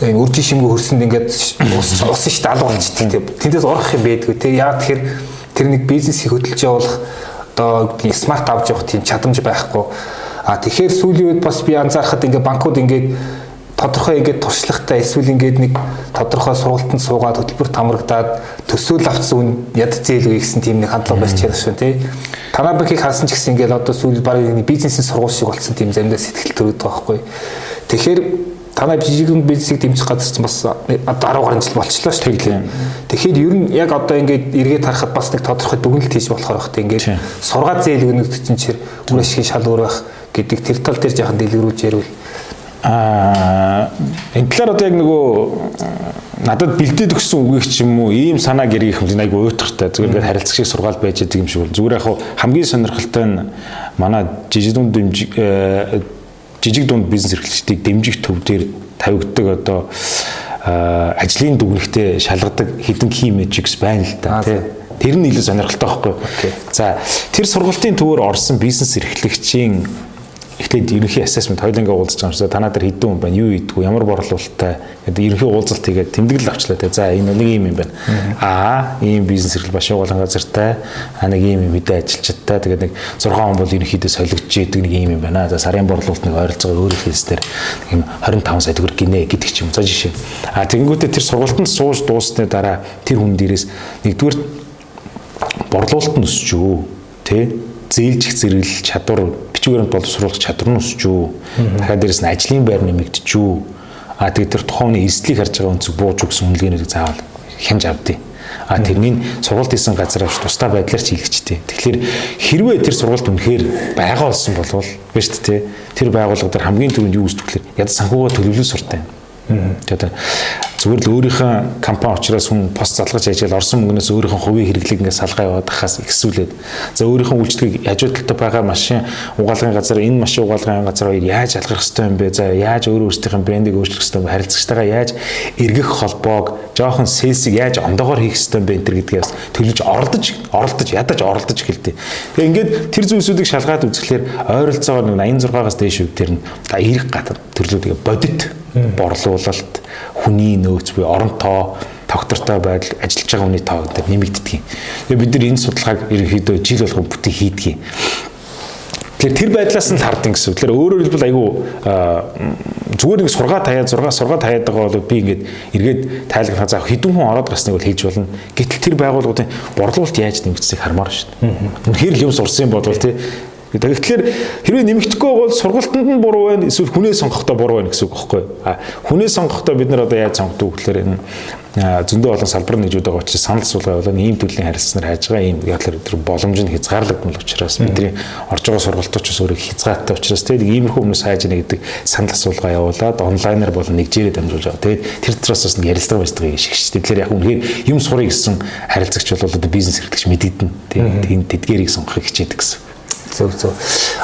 энэ үржин шимгөө хөрсөнд ингээд ус ус шүү дээ алга болчихдаг. Тэндээс орох юм байдгүй. Тэг яа тэгэхээр тэр нэг бизнесийг хөдөлж явуулах одоо гэдгийг смарт авч явах тийм чадамж байхгүй. А тэгэхээр сүүлийн үед бас би анзаархад ингээд банкуд ингээд тодорхой ингээд туршлагатай эсвэл ингээд нэг тодорхой сургалтанд суугаад хөтөлбөр тамрагдаад төсөөл авцсан яд зээл үе гэсэн тийм нэг хандлага барьж чадах шүү тий. Танай банкыг харсан ч гэсэн ингээл одоо сүүл баг бизнесийн сургууль шиг болсон тийм заримдаа сэтгэл төрөд байгаа байхгүй. Тэгэхээр танай жижигэн бизнесийг дэмжих газар чинь бас 10 гаруй жил болчихлоо шүү дээ. Тэгэхээр ер нь яг одоо ингээд эргээд харахад бас нэг тодорхой дүгнэлт хийж болохоор бах тийм ингээд сургаад зээл өгнөд чинь чир үр ашигын шал өөр байх гэдэг тэр тал дээр жаахан дэлгэрүүлж ярил. Аа энэ талаар одоо яг нөгөө надад бэлдээд өгсөн үгийг ч юм уу ийм санаа гэргийх юм айгу уйтгартай зүгээр ингээд харилцах шиг сургаал байж байгаа юм шиг бол. Зүгээр яг хамгийн сонирхолтой нь манай жижиг дунд дэмжиг э, жижиг дунд бизнес эрхлэгчдийг дэмжих төв дээр тавигддаг одоо ажлын дүгнэлтэд шалгадаг хідэн key metrics байна л да тий. Тэр нь илүү сонирхолтой байхгүй. За тэр сургалтын төвөөр орсон бизнес эрхлэгчийн Эхлээд ерөнхий assessment хоёулангаа уулзж байгаа юмшаа танаа дээр хэдэн хүн байна, юу ийдгүү, ямар борлуулалттай гэдэг ерөнхий уулзалт хийгээд тэмдэглэл авчлаа те. За энэ нэг юм юм байна. Аа, ийм бизнес эрхлэл баш явуулан газартай, а нэг ийм юм мэдээ ажилчдтай тэгээд нэг 6 хүн бол ерөнхийдөө солигдож идэг нэг ийм юм байна. За сарын борлуулалт нэг ойролцоогоо өөр хэлсээр ийм 25 сая төгрөг гинэ гэдэг ч юм. За жишээ. А тэгэнгүүтээ тэр сургалтанд сууж дуусны дараа тэр хүн дээрээс нэгдүгээр борлуулалт нь өсч юу, тэ? Зээлжих зэрэглэл чадвар бичвэрээр боловсруулах чадвар нь өсч үү. Дахиад дээрэс нь ажлын байр нэмэгдэж үү. А тэгээд тэр тухайн эрсдлийг харж байгаа өнцөг бууж өгсөн үнэлгээнүүдийг заавал хямж авдیں۔ А тэрнийг сургалт хийсэн газар авч тусдаа байдлаар ч хийлгэжтэй. Тэгэхээр хэрвээ тэр сургалт үнэхээр байгаа болсон болвол биш үү те тэр байгууллага дээр хамгийн түрүүнд юу үздэг вэ? Ядаж санхугаа төлөвлөл суртай. Тэгээд зүгээр л өөрийнхөө компани учраас хүн пост залгаж яжэл орсон мөнгнөөс өөрийнхөө хувийн хэрэглийг ингээд салгаа яваад хахаас ихсүүлээд за өөрийнхөө үйлчлэгийг хажуу талд байгаа машин угаалгын газар энэ машин угаалгын газар хоёр яаж алгах хэвтэй юм бэ? За яаж өөр өөрсдийнхээ брендийг өөрчлөх хэвтэй юм? Харилцагчтайгаа яаж эргэх холбоог жоохон селсийг яаж ондоогоор хийх хэвтэй юм бэ? энэ гэдгийг бас төлөж оролдож оролдож ядаж оролдож эхэлдэг. Тэгээ ингээд тэр зүйлсүүдийг шалгаад үзэхлээр ойролцоогоор 86-аас дээш үе тэр нь та эрг гадар төрлүүдийг бодит борлуулалт, хүний нөөц буюу орон тоо, тогтвортой байдал, ажиллаж байгаа хүний тоо гэдэг нэмэгддэг. Тэгээ бид нар энэ судалгааг ерөнхийдөө жил болгон бүтэн хийдэг. Тэгэхээр тэр байдлаас нь хардсан гэсэн. Тэгэхээр өөрөөр хэлбэл айгүй зүгээр нэг сургаа таяад 6 сургаа таяад байгаа бол би ингээд эргээд тайлбарлах за хэдэн хүн ороод гарсныг бол хийж болно. Гэтэл тэр байгууллагуудын борлуулалт яаж нэмэгдсэйг хармаар шүү дээ. Үнэхээр л юм сурсан юм бол тий Тэгэхээр хэрвээ нэмэгдэхгүй бол сургалтанд нь буруу байна эсвэл хүнээ сонгохдоо буруу байна гэсэн үг байхгүй. А хүнээ сонгохдоо бид нар одоо яаж сонгодог гэхээр энэ зөндөө олон салбар нэгжүүд байгаа учраас санал суулгаа болоо ийм төрлийн харилцаанаар хайж байгаа ийм яатлаар тэр боломж нь хязгаарлагдмал учраас бидний орж байгаа сургалтууд ч өөрөө хязгаартай учраас тэгээд иймэрхүү хүмүүс хайж яана гэдэг санал асуулгаа явуулаад онлайнаар болон нэгжээрээ дамжуулж байгаа. Тэгээд тэр төрөөс бас нэг ярилцлага байцдаг шиг шүү дээ. Тэгэхээр яг үнэхээр юм сурах гэсэн харилцагч бол бизнес хэрэглэгч мэдэгдэн. Тэгээд тэдгэрийг сонгохыг хичээдэг гэсэн. Зөв зөв.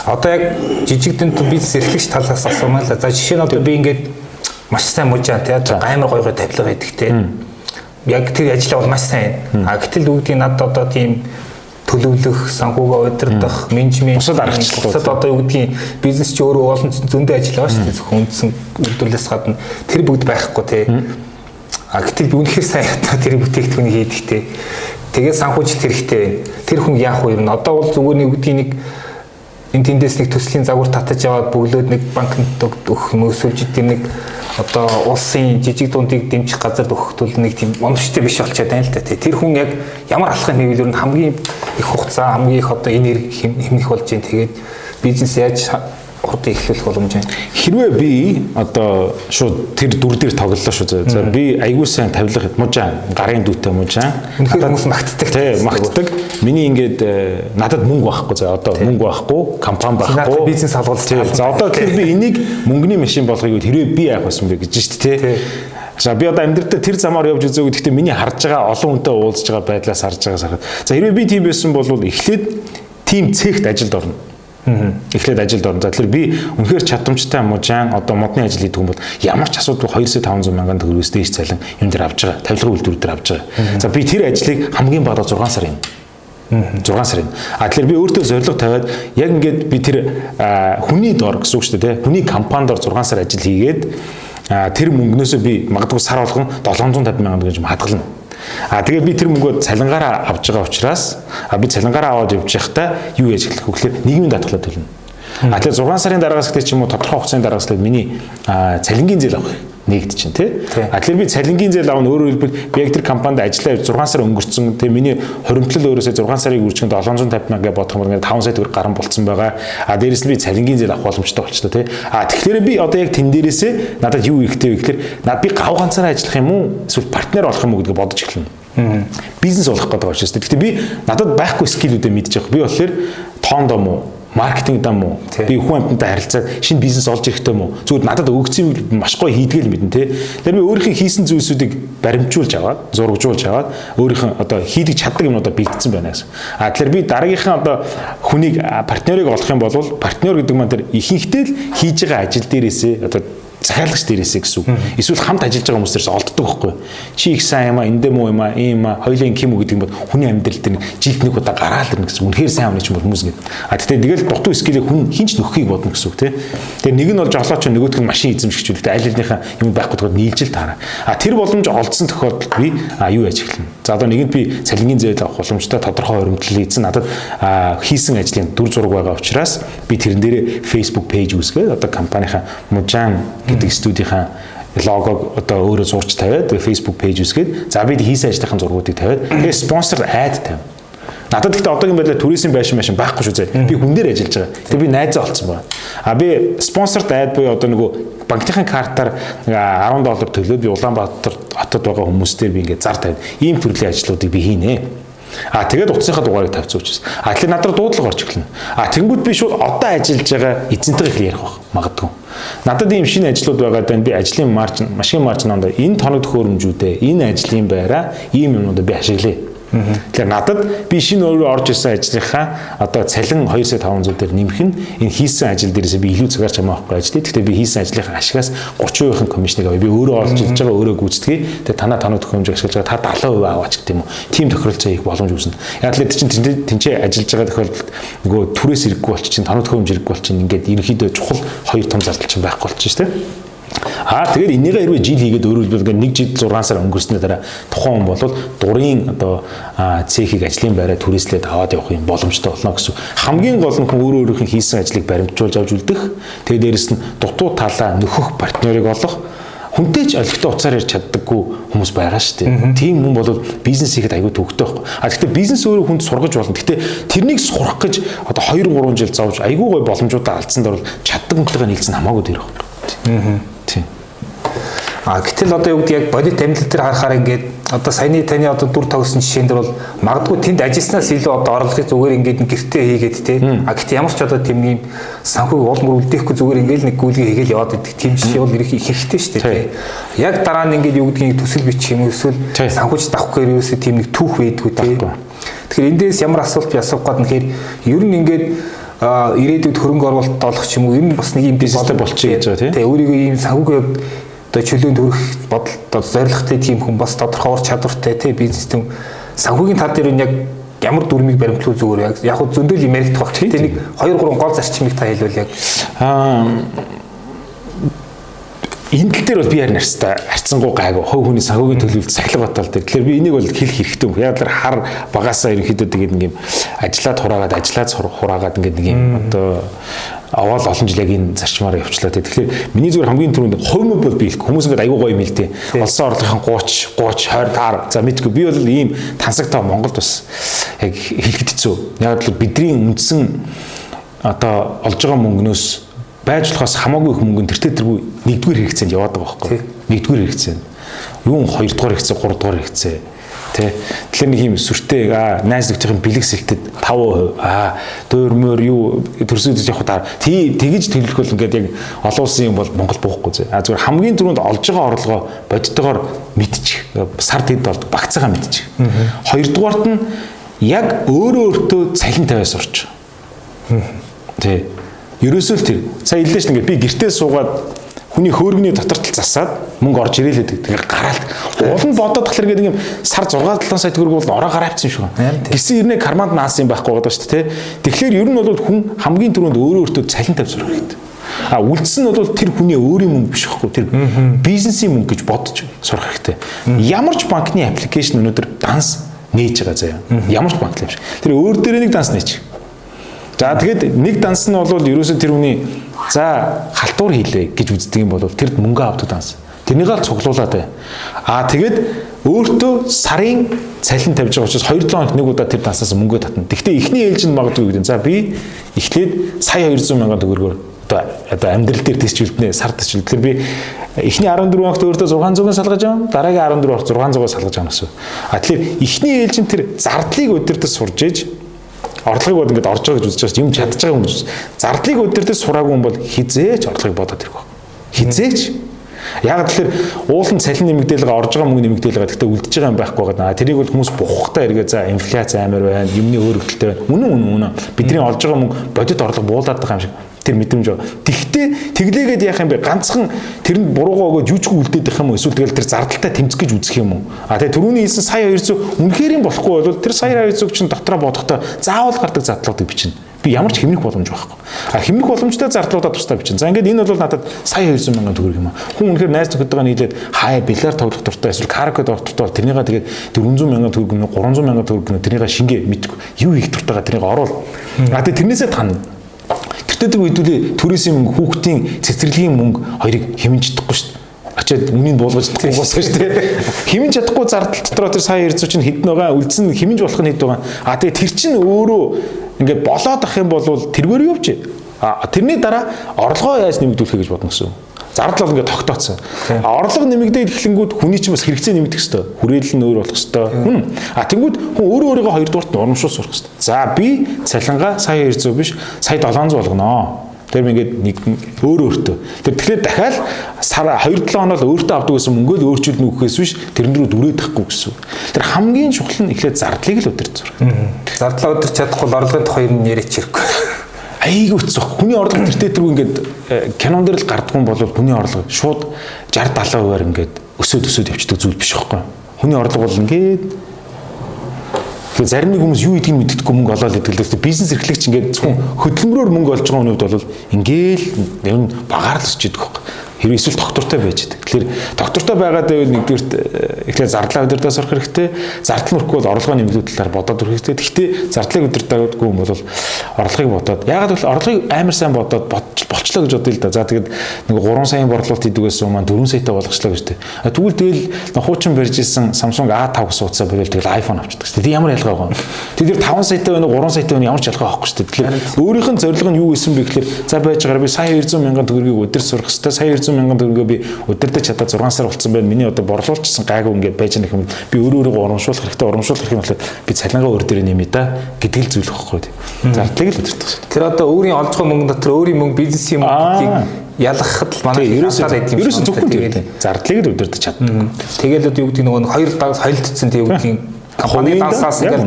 Одоо яг жижигдэн бизнес эрхлэгч талаас асуумаа л. За жишээ нь одоо би ингээд маш сайн мужаа тий амар гоё гоё тавилга байдаг тий. Яг тэр ажлаа бол маш сайн. А гэтэл үүдгийн над одоо тийм төлөвлөх, санхугаа удирдах, менежмент, бусад аргачлалууд. Бусад одоо юу гэдгийг бизнес чи өөрөө олон зөндөө ажил байгаа шүү дээ. Зөвхөн үндсэн үйлдвэрлэлээс гадна тэр бүгд байхгүй тий. А гэтэл би үнэхээр сайн ята тэр бүтээгдэхүүнийг хийдэг тий. Тэгээд санхүүжилт хэрэгтэй. Тэр хүн яах вэ? Одоо бол зүгээр нэг үгдийн нэг энэ тэндээс нэг төслийн загвар татаж яваад бөглөөд нэг банкнд өгөх юм өсвөлж тэр нэг одоо улсын жижиг дундыг дэмжих газар өгөхдөл нэг тийм оновчтой биш болчиход байна л да. Тэр хүн яг ямар алхах нэвлэр нь хамгийн их хугацаа хамгийн их одоо энерги хэмнэх болж байна. Тэгээд бизнес яаж хурдан эхлүүлэх боломж байна. Хэрвээ би одоо шууд тэр дүр дээр тоглолоо шүү. За би айгүй сайн тавилга мужаа гарын дүүтэй мужаа. Үнэхээр хүмүүс магтдаг. Тий, магтдаг. Миний ингээд э, надад мөнгө байхгүй. За одоо мөнгө байхгүй, компани байхгүй. Бизнес алгуулж байгаа. За одоо тэгэхээр би энийг мөнгөний машин болгохыг хэрвээ би яах байсан бэ гэж шүү дээ. Тий. За би одоо амьдралдаа тэр замаар явж үзээгөө гэхдээ миний харж байгаа олон хүнтэй уулзж байгаа байдлаас харж байгаа сарахад. За хэрвээ би тийм байсан бол эхлээд тим цэгт ажилд орно. Эхлээд ажилд орно. За тэгэхээр би үнэхээр чадамжтай мужаан одоо модны ажил хийдэг хүн бол ямар ч асуудал 200-500 мянган төгрөгөөс дээш цалин юм дээр авч байгаа. Тавилгын үйлдвэр дээр авч байгаа. За би тэр ажлыг хамгийн бага 6 сар юм. 6 сарын. А тэгэхээр би өөртөө зорилго тавиад яг ингээд би тэр хүний дор гэсэн үг шүү дээ, хүний компанид дор 6 сар ажил хийгээд тэр мөнгнөөсөө би магадгүй сар болгон 750 сая гэж хадгална. А тэгээ би тэр мөнгөө цалингаараа авж байгаа учраас би цалингаараа аваад явж байхдаа юу яаж эхлэх вэ гэхээр нийгмийн даатгалаа төлнө. А тэгээ 6 сарын дараагаас гэдэг ч юм уу тодорхой хугацааны дараагаас миний цалингийн зээл авах нэгд чинь тий. А тэгэхээр би цалингийн зээл авах нь өөрөөр хэлбэл би яг тэр компанид ажиллаа 6 сар өнгөрцөн тэгээ миний хоримтлал өөрөөсөө 6 сарыг үржихэд 750 мянга бодох юм бол 5 сая төгрөг гарan болцсон байгаа. А дээрэс нь би цалингийн зээл авах боломжтой болчихлоо тий. А тэгэхээр би одоо яг тэн дээрээсээ надад юу ихтэй вэ гэхээр над би гав ганцаараа ажиллах юм уу эсвэл партнер болох юм уу гэдгийг бодож эхэлнэ. Бизнес болох гэдэг учраас. Гэхдээ би надад байхгүй скиллүүдээ мэдчих. Би болохоор тоондоо муу маркетинг дам уу? Би хүн амьтантай харилцаад шинэ бизнес олж ирэхтэй юм уу? Зүгээр надад өгсөн маш гоё хийдгээл мэднэ те. Тэр би өөрийнхөө хийсэн зүйлсүүдийг баримжуулж аваад, зургжуулж аваад өөрийнхөө одоо хийдэг чаддаг юмудаа бэлдсэн байна гэсэн. А тэгэхээр би дараагийнхаа одоо хүнийг партнерыг олох юм бол партнер гэдэг маань тэр ихэнхдээ л хийж байгаа ажил дээрээсээ одоо захиалагч дээрээсээ гэсэн үг. Эсвэл хамт ажиллаж байгаа хүмүүстээс олддог байхгүй. Чи их сайн юм а, эндэ муу юм а, ийм а, хоёлын ким үү гэдэг юм бол хүний амьдрал дээр жилд нэг удаа гараал ирнэ гэсэн. Үнэхээр сайн юм ч юм бол хүмүүс ингэ. А тэгтээ тэгэл дутуу скилээ хүн хинч нөхөхийг бодно гэсэн үг тий. Тэгээ нэг нь бол жолооч нөгөөдг нь машин эзэмшигчүүлдэг айл алийнхаа юм байхгүй тохиолдолд нийлжил таараа. А тэр боломж олдсон тохиолдолд би а юу яаж эхэлнэ. За одоо нэгэнд би цалингийн зээл авах боломжтой тодорхой хуримтлал эзэн надад хийсэн ажлын дүр зураг байгаа учраас би тэрэн дээрээ Facebook page үүсгээд одоо компанийнхаа мужаан гэдэг студийнхаа логог одоо өөрөө зурч тавиад Facebook page үсгээд за бид хийсэн ажлынхаа зургуудыг тавиад тэгээ спонсор айд тавь. Надад гэхдээ одоогийн байдлаар туризм байшин байшин байхгүй шүү зэ. Би хүн дээр ажиллаж байгаа. Тэгээ би найзаа олцсон байна. А би спонсорт айд буюу одоо нөгөө банкны картаар 10 доллар төлөөд би Улаанбаатар хотод байгаа хүмүүстээр би ингээд зар тавьд. Ийм төрлийн ажлуудыг би хийнэ. А тэгээд утасынхаа дугаарыг тавьсан учраас. А тэгэхээр надад дуудлага орж эхэлнэ. А тэнгууд би шууд одоо ажиллаж байгаа эзэнтэйгээ их ярих баг магадгүй. Надад ийм шинэ ажлууд байгаад байна. Би ажлын маржин, машин маржинанд энэ тоног төхөөрөмжүүдээ, энэ ажлын байраа ийм юмнуудыг би ашиглая Тэгэхээр надад би шинэ өөрөө орж исэн ажлынхаа одоо цалин 2 сая 500 дээр нэмэх нь энэ хийсэн ажил дээрээс би илүү цагаар чамаа авахгүй ажил. Гэхдээ би хийсэн ажлынхаа ашигаас 30% комисснийг авъя. Би өөрөө олж илж байгаа өөрөө гүйцэтгэе. Тэгээ танаа танаа төхөөрөмж ашиглаж байгаа та 70% аваач гэдэг юм уу. Тим тохиролцоо их боломж үүснэ. Яг л чинь тэнцээ ажиллаж байгаа тохиолдолд нөгөө түрээс ирэхгүй болчих чинь танаа төхөөрөмж ирэхгүй болчих чинь ингээд ерөнхийдөө чухал хоёр том зардал чинь байхгүй болчих шүү дээ. Аа тэгээд энийгээ хэрвээ жил хийгээд өөрөлдвөл нэг жил 6 сар өнгөрснөө дараа тухайн хүн бол дурын одоо цехийг ажлын байраа түрээслээд аваад явах юм боломжтой болно гэсэн. Хамгийн гол нь хүн өөрөө өөрийнх нь хийсэн ажлыг баримтжуулж авч үлдэх. Тэгээд дээрэс нь дутуу талаа нөхөх партнерыг олох хүнтэй ч олигтой уцаар ярьж чаддаггүй хүмүүс байгаа шүү дээ. Тийм хүн бол бизнес хийхэд аягүй төвөгтэй байхгүй. А гэхдээ бизнес өөрөө хүнд сургаж болно. Гэхдээ тэрнийг сурах гэж одоо 2 3 жил зовж аягүй гой боломжуудаа алдсанд бол чаддаг хүнтэйгээ нийлсэн хамаагүй дээр байна. Аа. А гэтэл одоо юу гэдэг яг бодит амьдлал дээр харахаар ингээд одоо саяны таны одоо дүр тогсон жишээн дээр бол магадгүй тэнд ажилласнаас илүү одоо орлогыг зүгээр ингээд гэртээ хийгээд те. А гэтэл ямар ч одоо тийм юм санхүүг уул мөр үлдээхгүй зүгээр ингээд нэг гүйлгээ хийгээл яваад идэг тийм жишээ бол их хэрэгтэй шүү дээ те. Яг дараа нь ингээд юу гэдгийг төсөл бичих юм эсвэл санхүүж давхгүй ерөөсөө тийм нэг түүх байдгүй те. Тэгэхээр эндээс ямар асуулт би асуух гээд нэхэр ер нь ингээд ирээдүйд хөрөнгө оруулалт олох ч юм уу энэ бас нэг юм бизнестэй болчих гэж байгаа тийм. Өөрийгөө ийм санхүүгийн одоо чөлөөнд хүрэх бодол зорилготой тийм хүн бас тодорхой ур чадвартай тийм бизнестэй санхүүгийн тал дээр нь яг ямар дүрмийг баримтлах зүгээр яг яг зөндөл юм яригдах баг. Тэ нэг 2 3 гол зарчмыг та хэлвэл яг аа энэ тал дээр бол би харин арьстай арцсангуу гайгүй хов хүний санхүүгийн төлөвлөлт сахилга батал дээр. Тэгэхээр би энийг бол хэлэх хэрэгтэй юм. Яг л хар багасаа ерөнхийдөө тэгээд нэг юм ажиллаад хураагаад ажиллаад хураагаад ингээд нэг юм одоо аваад олон жил яг энэ зарчмаараа явчлаа. Тэгэхээр миний зүгээр хамгийн түрүүнд хувь бол би хүмүүс ингээд аягүй гоё юм л дээ. Олсон орлогын 30 30 20 таар. За мэдгүй. Би бол ийм тансагтаа Монголд бас яг хэлэхэд хэцүү. Яг л бидний үндсэн одоо олж байгаа мөнгнөөс байж болохоос хамаагүй их мөнгө тэртээ тэргүй нэгдүгээр хэрэгцээнд яваад байгаа байхгүй нэгдүгээр хэрэгцээ юу хоёрдугаар хэрэгцээ гуравдугаар хэрэгцээ тий Тэгэхээр нэг юм сүртэй аа найз нөхдөхийн бэлэг сэлтэд 5% аа дөөрмөр юу төрсөдөж явах та тий тэгэж төлөх бол ингээд яг олон улсын юм бол Монгол буухгүй зэ а зүгээр хамгийн түрүүнд олж байгаа орлогоо бодтойгоор мэдчих. Сар тэд болдог багцаагаа мэдчих. Хоёрдугаарт нь яг өөрөө өөртөө цалин тавиас орч тий Ерөөсөө л тэр. Сая хэллээ шүү дээ. Би гэртээ суугаад хүний хөөргөний дотортол засаад мөнгө орж ирээлээд тэгээ гараалт. Нь бодоод тахлаар гэдэг юм сар 6 7 сая төгрөг бол ороо гараавцсан шүү. Гисэн ирнэ карманд наасан юм байхгүй байгаа шүү дээ. Тэгэхээр ер нь бол хүн хамгийн түрүүнд өөрөө өөртөө цалин тавь сурах хэрэгтэй. А үлдсэн нь бол тэр хүний өөрийн мөнгө биш байхгүй тэр бизнесийн мөнгө гэж бодож сурах хэрэгтэй. Ямар ч банкны аппликейшн өнөөдөр данс нээж байгаа заяа. Ямар ч банк л биш. Тэр өөр дээрээ нэг данс нээж. За тэгэд нэг данс нь бол ерөөсөө тэр хүний за халтуур хийлээ гэж үздэг юм бол тэр мөнгө авдаг данс. Тэрнийг л цуглуулад бай. Аа тэгэд өөртөө сарын цалин тавьж байгаа учраас 2-7 хоног нэг удаа тэр дансаас мөнгө татна. Гэхдээ эхний ээлж нь магадгүй гэдэг. За би эхлээд сая 200 мянган төгрөгөөр одоо одоо амьдрал дээр төсчүүлднэ сар төсчүүл. Тэгэхээр би эхний 14 хоногт өөртөө 600-аас салгаж байгаа. Дараагийн 14 хоногт 600-аас салгаж байгаа гэсэн. А тэгэхээр эхний ээлж нь тэр зардлыг өдөртөд сурж ээж орлогыг бод ингээд орж байгаа гэж үзэж байгаа юм чадж байгаа юм. Зардлыг өдөртөө сураагүй юм бол хизээч орлогыг бодоод ирэх баг. Хизээч Яг тэгэхээр уулын цалин нэмэгдээлгээ орж байгаа мөнгө нэмэгдээлгээ гэхдээ үлдэж байгаа юм байхгүй байгаа. Тэрийг бол хүмүүс бухахтаа эргээ за инфляц амар байна, юмны өөр хөлтэй байна. Үнэн үнэн үнэн. Бидний олж байгаа мөнгө бодит орлого буулаад байгаа юм шиг тэр мэдрэмж байна. Тэгвэл тэглээгээд яах юм бэ? Ганцхан тэрэнд буруугаа өгөөд юучгүй үлдээд их юм уу? Эсвэл тэгэл тэр зардалтай тэмцэх гэж үзэх юм уу? А тэгээ түрүүний хэлсэн сая 200 үнэхээр юм болохгүй бол тэр сая 200 чинь дотроо бодохдоо заавал гардаг задлуудыг бичнэ би ямар ч хэмнэх боломж байхгүй. А хэмнэх боломжтой зардлуудаа тусдаа бичнэ. За ингээд энэ бол надад сая 200 мянган төгрөг юм а. Хүн үнэхээр найз нөхдөдөө нийлээд хаяа бильяр тоглох дуртай эсвэл караоке тоглох дуртай тэрнийга тэгээд 400 мянган төгрөг нэ 300 мянган төгрөг нэ тэрнийга шингээ мэдгүй. Юу хийх дуртайгаа тэрнийга оруул. А тэгээд тэрнээсээ тань. Тэртээ тэр үедүүлээ төрөөсийн мөнгө, хүүхдийн цэцэрлэгийн мөнгө хоёрыг хэмнэж чадахгүй шүү дээ очиад үнийг буулгаж болсон шүү дээ. Химэн чадахгүй зардал дотроо тэр сая 200 чинь хэдэн байгаа үлдсэн химэнж болох нь хэд байгаа. А тэгээ тэр чинь өөрөө ингээд болоод ах юм бол тэргээр явж. А тэрний дараа орлогоо яаж нэмэгдүүлэх гэж бодно гэсэн. Зардал бол ингээд тогтооцсон. Орлого нэмэгдээд эхлэнгүүд хүний чинь бас хэрэгцээ нэмэгдэх хэвээр. Хүрээлэл нь өөр болох хэвээр. Хүн. А тэнгүүд хүн өөрөө өөрийгөө хоёрдугаарт урамшуул сурах хэвээр. За би цалингаа сая 200 биш сая 700 болгоно. Тэр ингээд нэг өөр өөртөө. Тэр тэгэхээр дахиад сар 2-7 хоног өөртөө авдаг гэсэн мөнгөө л өөрчилнө үхээс биш тэрэн рүү дүрээд тахгүй гэсэн. Тэр хамгийн чухал нь эхлээд зардлыг л өдөрч зурах. Зардлаа өдөрч чадахгүй орлогын тухай юм яриач хэрэггүй. Айгүй өцөх. Хүний орлого тэр рүү ингээд э, кинон дээр л гардггүй бол хүний орлого шууд 60 70%-аар ингээд өсөөд өсөөд явчихдаг зүйл биш байхгүй. Хүний орлого бол ингээд Тэгэхээр зарим нэг хүмүүс юу гэдгийг мэддэггүй мөнгө олоод дээ. Бизнес эрхлэгч ингээд зөвхөн хөдөлмөрөөр мөнгө олж байгаа хүмүүс бол ингээл ер нь багаар л өсч идэх байхгүй. Хэрвээ эсвэл доктортой байж идэг. Тэгэхээр доктортой байгаад байвал нэгдүгürt эхлээд зардлаа өдөртөө сурах хэрэгтэй. Зардал мөрөхгүй бол орлогоо нэмэгдүүлэх талаар бодоод өрөх хэрэгтэй. Гэхдээ зардлыг өдөртөөгүй юм бол орлогыг бодоод ягаад гэвэл орлогыг амар сайн бодоод болчлоо гэж бодъё л да. За тэгээд нэг 3 саяын борлуулалт хийдэг байсан маань 4 саятай болгочлоо гэж тээ. Тэгвэл тэгэл хуучин барьж исэн Samsung A5 суудсаа болол тэгэл iPhone авчдаг шүү дээ. Ямар ялгаа байгаа юм. Тэд 5 саятай байна уу 3 саятай байна ямар ч ялгаа байхгүй шүү дээ. Тэгэхээр өөрийнх нь зорилго нь юу гэсэн бэ гэхээр за байж байгаагаар би сая 200 мянган төгрөгийг өдөр сурах хэрэгтэй. Сая 200 мянган төгрөгөө би өдөртөө чадаа 6 сар болсон байна. Миний одоо борлуулчихсан гайгүй ингээд байж байгаа юм. Би өөрөө өөрийгөө урамшуулах хэрэгтэй, урамшуулах хэрэг нь болохоор би цалингаа өөр дээр нэмээ да гэдэг л зүйл багхгүй. Зардлыг л өдөртөх шээ. Тэр одоо өөрийн олж байгаа мөнгө дотор өөрийн мөнгө бизнесийн мөнгөийг ялгахад л манай ерөөсөө байдаг юм. Ерөөсөө зөвхөн тэгээд зардлыг л өдөртөж чаддаг. Тэгэл одоо юу гэдэг нөгөө хоёр дагс хоёлдсон тэгээд юу гэдэг компани дансаас ингээд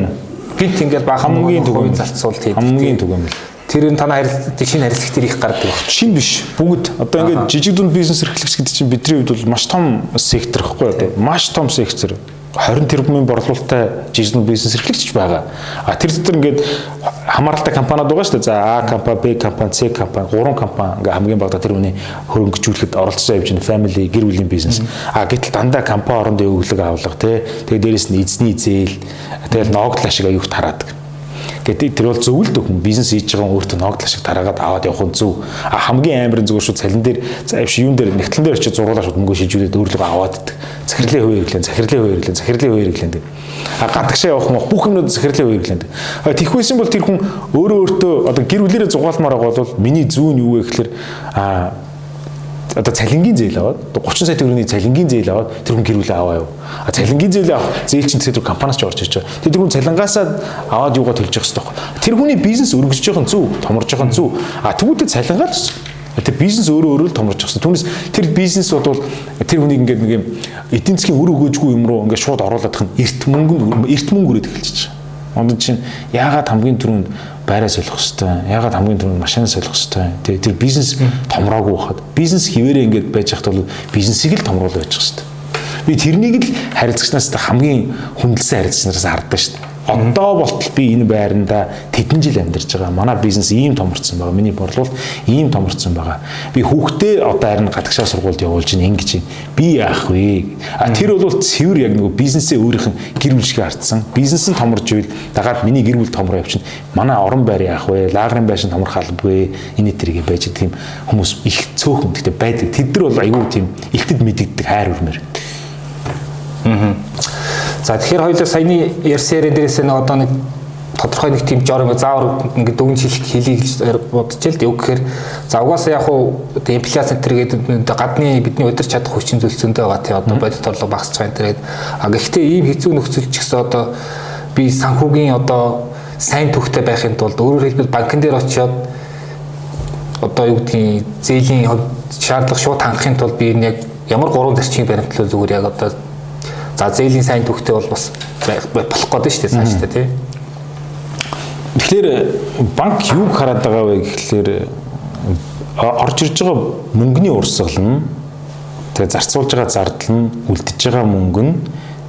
гинт ингээд бахан хамгийн төгөөм зарцуулт хийдэг. Хамгийн төгөөм л. Тэр нь танаа харилцагч шинэ харилцагч тэр их гардаг баг. Шин биш. Бүгд одоо ингээд жижиг дунд бизнес эрхлэгч гэдэг чинь бидний хувьд бол маш том сектор гэхгүй одоо маш том сектор. 20 тэрбумын борлуулалттай жижиг дунд бизнес эрхлэгч байгаа. А тэр дотор ингээд хамааралтай компаниуд байгаа шүү дээ. За А компани, Б компани, С компани, гурван компани ингээ хамгийн багадаа тэр үний хөрөнгөжүүлэхэд оролцсон явж байна. Family, гэр бүлийн бизнес. А гэтэл дандаа компани орондын өглөг авлага тий. Тэгээ дээрэс нь эзний зээл, тэгэл ноогдол ашиг аюух тараадаг. Гэтэл тэр бол зөв л дөхөн бизнес хийж байгаа өөртөө ногдол ашиг тараагаад аваад явах нь зөв. А хамгийн аамарын зүгээр шүү цалин дээр заавш юун дээр нэгтлэн дээр очиж зургуулаа шууд мөнгө шилжүүлээд өөрлөгөө аваад. Захирлын хувь хэрэглэн, захирлын хувь хэрэглэн, захирлын хувь хэрэглэн. А гадагшаа явах мөх бүх юмнууд захирлын хувь хэрэглэн. А тэгхвэсэн бол тэр хүн өөрөө өөртөө одоо гэр бүлэрээ зугаалмаар байгаа бол миний зүүн юу вэ гэхээр а одоо цалингийн зээл аваад 30 сая төгрөгийн цалингийн зээл аваад тэр хүн гэр бүлээ аваа юу. А цалингийн зээл авах зээл чинь тэр компаниас ч орж иж байгаа. Тэр хүн цалингаасаа аваад юугаа төлж явах хэрэгтэй байхгүй. Тэр хүний бизнес өргөжж байгаа нь зүв, томорж байгаа нь зүв. А тэгвэл цалингаа л Тэр бизнес өөрөө өөрөө л томорч байгаа. Түүнээс тэр бизнес бол тэр хүнийг ингээд нэг юм эдийн засгийн өр өгөөжгүй юм руу ингээд шууд оруулах нь эрт мөнгө эрт мөнгө өрөөд эхэлчихэж. Онд чинь яагаад хамгийн түрүүнд байраа солих хэвээр ягаад хамгийн түрүүнд машин солих хэвээр тий тэр бизнес томроогүй байхад. Бизнес хിവэрээ ингээд байж хат бол бизнесийг л томруулж байж хэвээр би тэрнийг л харилцагчнаас хамгийн хүндлсэн харилцагчнараас харддаг шүү дээ Одоо болтол би энэ байранда тэдэн жил амьдарч байгаа. Манай бизнес ийм томорцсон байгаа. Миний борлуулалт ийм томорцсон байгаа. Би хүүхдээ одоо харин гадагшаа сургуульд явуулж ин ингэж юм. Би яах вэ? А тэр бол цэвэр яг нөгөө бизнесээ өөрийнх нь гэр бүлшгээ хартсан. Бизнес нь томорж ивэл дагаад миний гэр бүл томроо явчихна. Манай орон байр яах вэ? Лагрын байшин томрох албагүй. Энэ тэргээ байж тийм хүмүүс их цөөхөн гэхдээ байдаг. Тэд нар бол аюу тийм ихтэд мэддэг хайр үрмээр. Аа. За тэгэхээр хоёулаа саяны ярьсан дээрээс нэг одоо нэг тодорхой нэг тийм жор заавар ингээд дүгнж хэлэх хэлийг бодож л дээ. Үг гэхээр за угаасаа яг уу инфляц энэ гэдэг гадны бидний удирч чадах хүчин зүйлсөндөө байгаа тий. Одоо бодит орлого багасч байгаа энэ тэгээд а гэхдээ ийм хэцүү нөхцөл ч гэсэн одоо би санхүүгийн одоо сайн төвхтэй байхын тулд өөрөөр хэлбэл банкн дээр очиод одоо юу гэдгийг зээлийн шаардлага шууд хангахын тулд би энэ яг ямар гурван зарчмыг баримтлал зүгээр яг одоо за зээлийн сайн төвхтэй бол бас болох гэдэг шүү дээ цааш та тий. Тэгэхээр банк юу хараад байгаа вэ гэхлээр орж ирж байгаа мөнгөний урсгал нь тэгээ зарцуулж байгаа зардал нь үлдэж байгаа мөнгө нь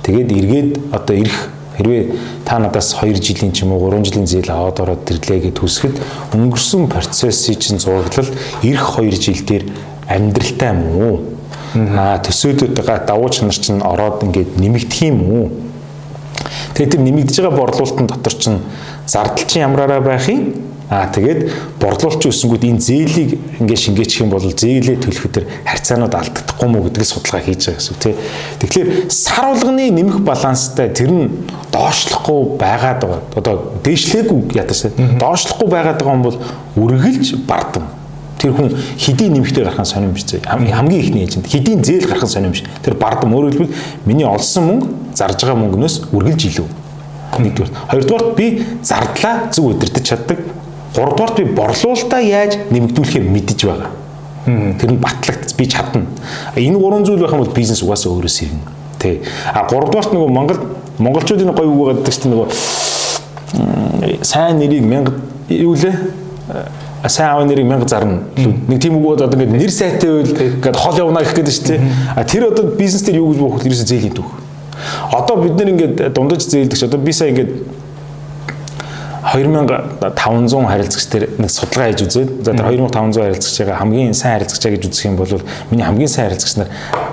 тэгээд эргээд одоо ирэх хэрвээ та надаас 2 жилийн ч юм уу 3 жилийн зээл аваад ороод тэрлээ гэд хүсгэд өнгөрсөн процессын чинь зураглал ирэх 2 жил дээр амьдралтай юм уу? Аа төсөөлөд давуу чанар чинь ороод ингээд нэмэгдэх юм уу? Тэгээд тэр нэмэгдэж байгаа борлуулалтын дотор чинь зардал чинь ямраараа байх юм? Аа тэгээд борлуулч өсөнгүүд энэ зээлийг ингээ шингээчих юм бол зээлээ төлөхөд тэр харьцаанууд алдагдахгүй мó гэдгийг судалгаа хийж байгаа гэсэн үг тий. Тэгэхээр сар болгоны нэмэх баланстай тэр нь доошлохгүй байгаад байгаа. Одоо дээшлээгүй ядаж тий. Доошлохгүй байгаад байгаа юм бол үргэлж бардам. Тэр хүн хэдийн нэмэгтэй гарах нь сонирм биш зэ. Хамгийн ихний ээлжинд хэдийн зээл гарах нь сонирм биш. Тэр бардам өөрөөр хэлбэл миний олсон мөнгө зарж байгаа мөнгнөөс үргэлж илүү. Нэгдүгээр. Хоёрдугаар би зардлаа зөв удирдах чаддаг Гуравдугаарт би борлуулалтаа яаж нэмэгдүүлэхээ мэдэж байгаа. Тэр нь батлагд би чадна. Энэ гурван зүйл байх юм бол бизнес угаасаа өөрөөс ирнэ. Тэ. А гуравдугаарт нөгөө Монгол монголчуудын гоё үг гэдэг чинь нөгөө сайн нэрийг мянга юу лээ? Сайн аав нэрийг мянга зарна. Нэг тийм үг одоо ингээд нэр сайтай байл ингээд хол явна гэх гэдэг чинь. А тэр одоо бизнес дээр юу гэж болох вэ? Ерөөсөө зээлийн түүх. Одоо бид нэр ингээд дундаж зээлдэгч одоо би сая ингээд 2500 харилцагч дээр нэг судалгаа хийж үзээд за тэр 2500 харилцагчаа хамгийн сайн харилцагчаа гэж үзэх юм бол миний хамгийн сайн харилцагч нар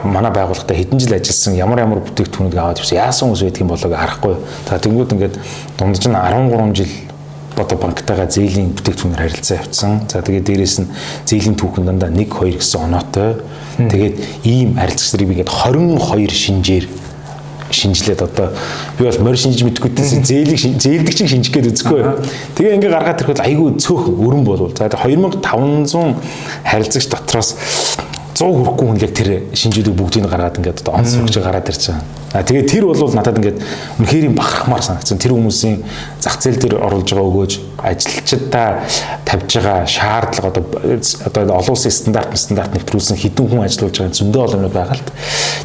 манай байгууллагата хэдэн жил ажилласан ямар ямар бүтээгдэхүүнүүд аваад ирсэн яасан хүмүүс байдаг юм болоо харахгүй. За тэнгууд ингээд дундаж нь 13 жил одоо банктайгаа зээлийн бүтээгдэхүүнээр харилцаа явцсан. За тэгээд дээрэс нь зээлийн түүхэн дандаа 1 2 гэсэн оноотой. Тэгээд ийм харилцагч нарыг би ингээд 22 шинжээр шинжилээд одоо би бол морь шинжиж мэдгүйдээс зээлийг зээлдэг чиг шинжих гээд үзэхгүй. Тэгээ ингээ гаргаад ирэхэд айгүй цөөх өрн болвол. За 2500 харилцагч дотроос 100 хүрэхгүй хүн яг тэр шинжүүдийг бүгдийг гаргаад ингээд одоо онц өгч гараад ирж байгаа. А тэгээ тэр бол надад ингээд үнэхээр юм бахархмаар санагдсан. Тэр хүмүүсийн зах зээл дээр оруулж байгаа өгөөж ажилчдаа тавьж байгаа шаардлага одоо одоо олон улсын стандарт стандарт нэвтрүүлсэн хэдэн хүн ажиллаж байгаа зөндөө олон юм байгаа л.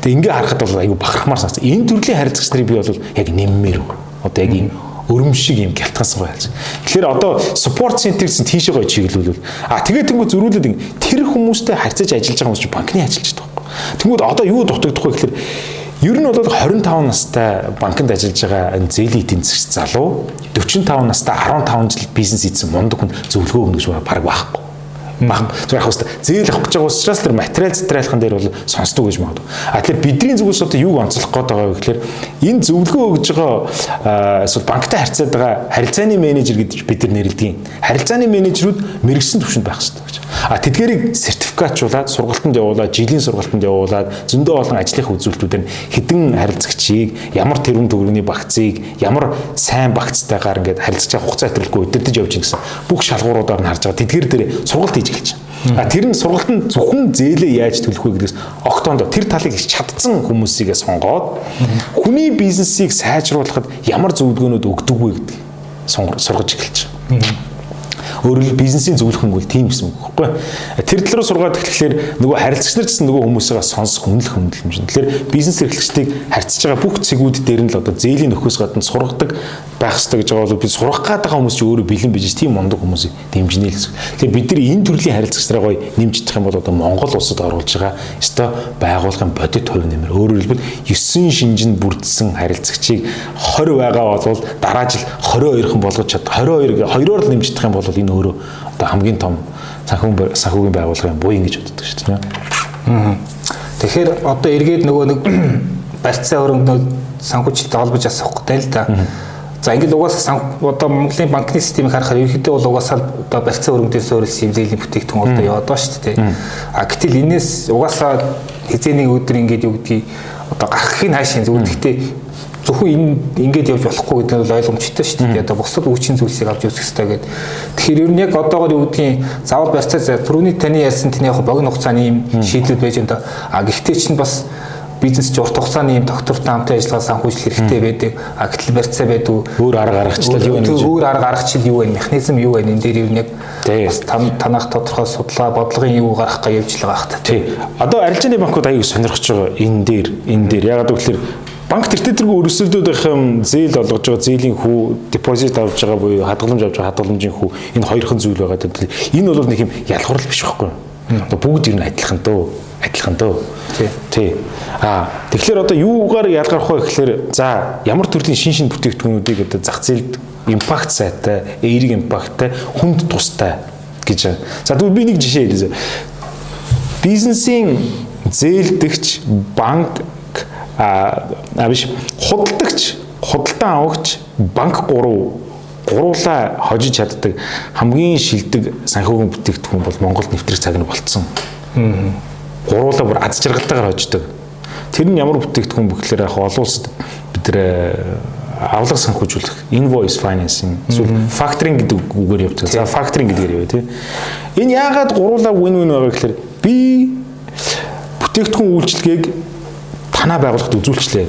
Тэгээ ингээ харахад бол айгүй бахархмаар санагдсан. Энэ төрлийн харилцагч нарыг би бол яг нэммээр. Одоо яг юм өрөм шиг юм гялтган сургаалж. Тэгэхээр одоо support center-с тийшээ гоё чиглүүлвэл а тэгээд тэнгуү зөрүүлээд тэр хүмүүстэй харьцаж ажиллаж байгаа хүмүүс чинь банкны ажилчид байхгүй. Тэнгуү одоо юу дутагдах вэ гэхээр Ер нь бол 25 настай банкнд ажиллаж байгаа энэ зээлийн эдийн засгч залуу 45 настай 15 жил бизнес хийсэн мундаг хүн зөвлөгөө өгнө гэж баг байхгүй баг яг хэвээр зээл авах гэж байгаа учраас тэр материал затрайлхан дээр бол сонсдог гэж магадгүй. А тэгэхээр бидний зүгээс одоо юуг онцлох гээд байгаа вэ гэхээр энэ зөвлөгөө өгж байгаа эсвэл банктай харьцаад байгаа харилцааны менежер гэж бид нар нэрлэдэг. Харилцааны менежерүүд мэрэгсэн төвшөнд байх хэрэгтэй гэж. А тэдгэрийг сертификатжуулаад сургалтанд явуулаад жилийн сургалтанд явуулаад зөндөө олон ажлынхаа үзүүлэлтүүдээр хідэн харилцагчийг ямар тэрүүн төгрөгийн багцыг ямар сайн багцтайгаар ингээд харилцагчаа хугацаа хэтрүүлэхгүй өдөрдөж явж гисэн бүх шалгууруудаар нь харж байгаа. Тэдгэр дээр сургалт хийж байна. А тэр нь сургалтанд зөвхөн зээлээ яаж төлөх вэ гэдгээс октоонд тэр талыг чадсан хүмүүсийгээ сонгоод хүний бизнесийг сайжруулахад ямар зөвлөгөөнүүд өгдөг вэ гэдэг сургаж эхэлж байгаа. Өөрөөр бизнесийн зөвлөх хөнгөл тийм гэсэн үг байхгүй. Тэр тал руу сургаад эхлэхээр нөгөө харилцагч нар гэсэн нөгөө хүмүүсээ сонсох үнэлэх хөндлөмж. Тэгэхээр бизнес эрхлэгчдийг харьцаж байгаа бүх цэгүүд дээр нь л одоо зээлийн нөхөөс гадна сургадаг байх хэрэгтэй гэж байгаа бол би сурах гээд байгаа хүмүүс чи өөрөө бэлэн бижж тийм мундаг хүмүүсийг дэмжинэ л гэсэн. Тэгэхээр бид нар энэ төрлийн харилцагчдаа гоё нэмж идэх юм бол одоо Монгол улсад оруулж байгаа ёстой байгуулгын бодит хувь нэмэр. Өөрөөр хэлбэл 9 шинжинд бүрдсэн харилцагчийг 20 байгаа бол дараа жил 22хан болгож чад 22 2-оор л нэмж идэх юм бол энэ өөрөө одоо хамгийн том санхүү санхүүгийн байгууллагын буян гэж боддог шүү дээ. Аа. Тэгэхээр одоо эргээд нөгөө нэг барьцаа хөрөнгө санхүүжилттэй холбож асуух гэдэг л да. За ингээд угаасаа одоо Монголын банкны системийг харахаар ерөнхийдөө бол угаасаа одоо барьцаа хөрөнгө дээр суурилсан юм зээлийн бүтээгдэхүүн одоо яваад байгаа шүү дээ. А гэтэл энэс угаасаа хизээний өдөр ингээд юу гэдгийг одоо гарахын хаашийн зүгээр. Гэхдээ зөвхөн энэ ингэж явж болохгүй гэдэг нь ойлгомжтой шүү дээ. Одоо бусад үүчин зүйлсийг авч үзэх хэрэгтэй гэдэг. Тэгэхээр ер нь яг одоогоор юу гэдгийг заавал барьцаа түрүүний таны ярьсан тэний яг богино хугацааны юм шийдлүүд байж энэ. А гэхдээ чинь бас бизнес ч урт хугацааны юм доктортой хамтын ажиллагаа санхүүжил хэрэгтэй байдаг. А гэтэл барьцаа байдаг. Өөр арга гаргачлал юу вэ гэж. Өөр арга гаргачлал юу вэ? Механизм юу вэ? Энэ дээр юу нэг бас танах тодорхой судалгаа бодлогын юу гарах га явж л байгаа хта. Тий. Одоо арилжааны банкуд аяг сонирхож байгаа энэ дээр энэ дээр ягаад гэвэл банк тэр тэргүй өрсөлдөөдийнх юм зээл олгож байгаа зээлийн хүү депозит авж байгаа буюу хадгаламж авж байгаа хадгаламжийн хүү энэ хоёрхан зүйл байгаа. Энэ бол нэг юм ялгуурл биш байхгүй. Одоо бүгд ер нь адилхан дөө адилхан дөө. Тий. Тий. Аа тэгэхээр одоо юугаар ялгарх вэ гэхээр за ямар төрлийн шин шин бүтээгдэхүүнүүдийг одоо зах зээлд импакт сайтай, эерэг импакттай, хүнд тустай гэж. За тэгвэл би нэг жишээ хэлье. Бизнесийн зээлдэгч банк а биш худалдагч худалдан авагч банк гурав гуруула хожиж чаддаг хамгийн шилдэг санхүүгийн бүтээгдэхүүн бол Монгол нэвтрэх цаг нь болцсон. Аа гуруула бүр аз жаргалтайгаар хождог. Тэр нь ямар бүтээгдэхүүн бэ гэхээр яг олон улсад бид нэр э, авлага санхүүжүүлэх invoice financing эсвэл factoring гэдэг үгээр явдаг. За factoring гэдгээр яваа тий. Энэ яагаад гуруула win win байгаа гэхээр би бүтээгдэхүүн үйлчилгээг танаа байгууллагад үзүүлчлээ.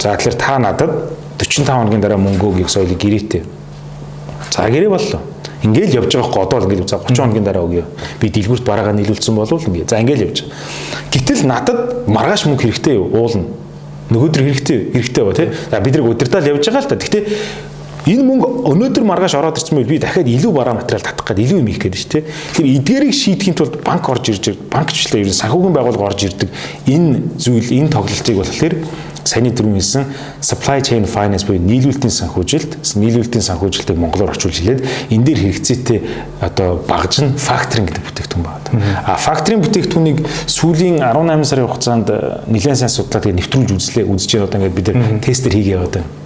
За тэгэхээр та надад 45 хоногийн дараа мөнгө өгье гэсэн ойлыг гэрээтэй. За гэрээ боллоо. Ингээл явж байгаа хгүй одоо л ингээл за 30 хоногийн дараа өгье. Би дэлгүүрт бараагаа нийлүүлсэн болов ингээ. За ингээл явж. Гэтэл надад маргааш мөнгө хэрэгтэй юу? Уулна. Нөгөөдөр хэрэгтэй хэрэгтэй ба тий. За бид нэг удирдаал явж байгаа л та. Гэхдээ энэ мөнгө өнөөдөр маргааш ороод байл би дахиад илүү бараа материал татах гээд илүү юм хийх гээд шүү дээ. Тэгэхээр эдгээрийг шийдэхин тулд банк орж ирж банкчлаа ер нь санхүүгийн байгууллага орж ирдэг. Энэ зүйл энэ тоглолтыг болохоор саяны дөрөв хэлсэн supply chain finance буюу нийлүүлэлтийн санхүүжилт, нийлүүлэлтийн санхүүжилтийг монголоор орчуулж хэлээд энэ дээр хэрэгцээтэй одоо багж нь factoring гэдэг бүтээгдэхүүн байна. А factoring бүтээгдэхүүнийг сүүлийн 18 сарын хугацаанд нэлээд сайн судлаад нэвтрүүлж үзлээ. Үзэж байгаа одоо ингээд бид нар тестер хийгээ яваад байна.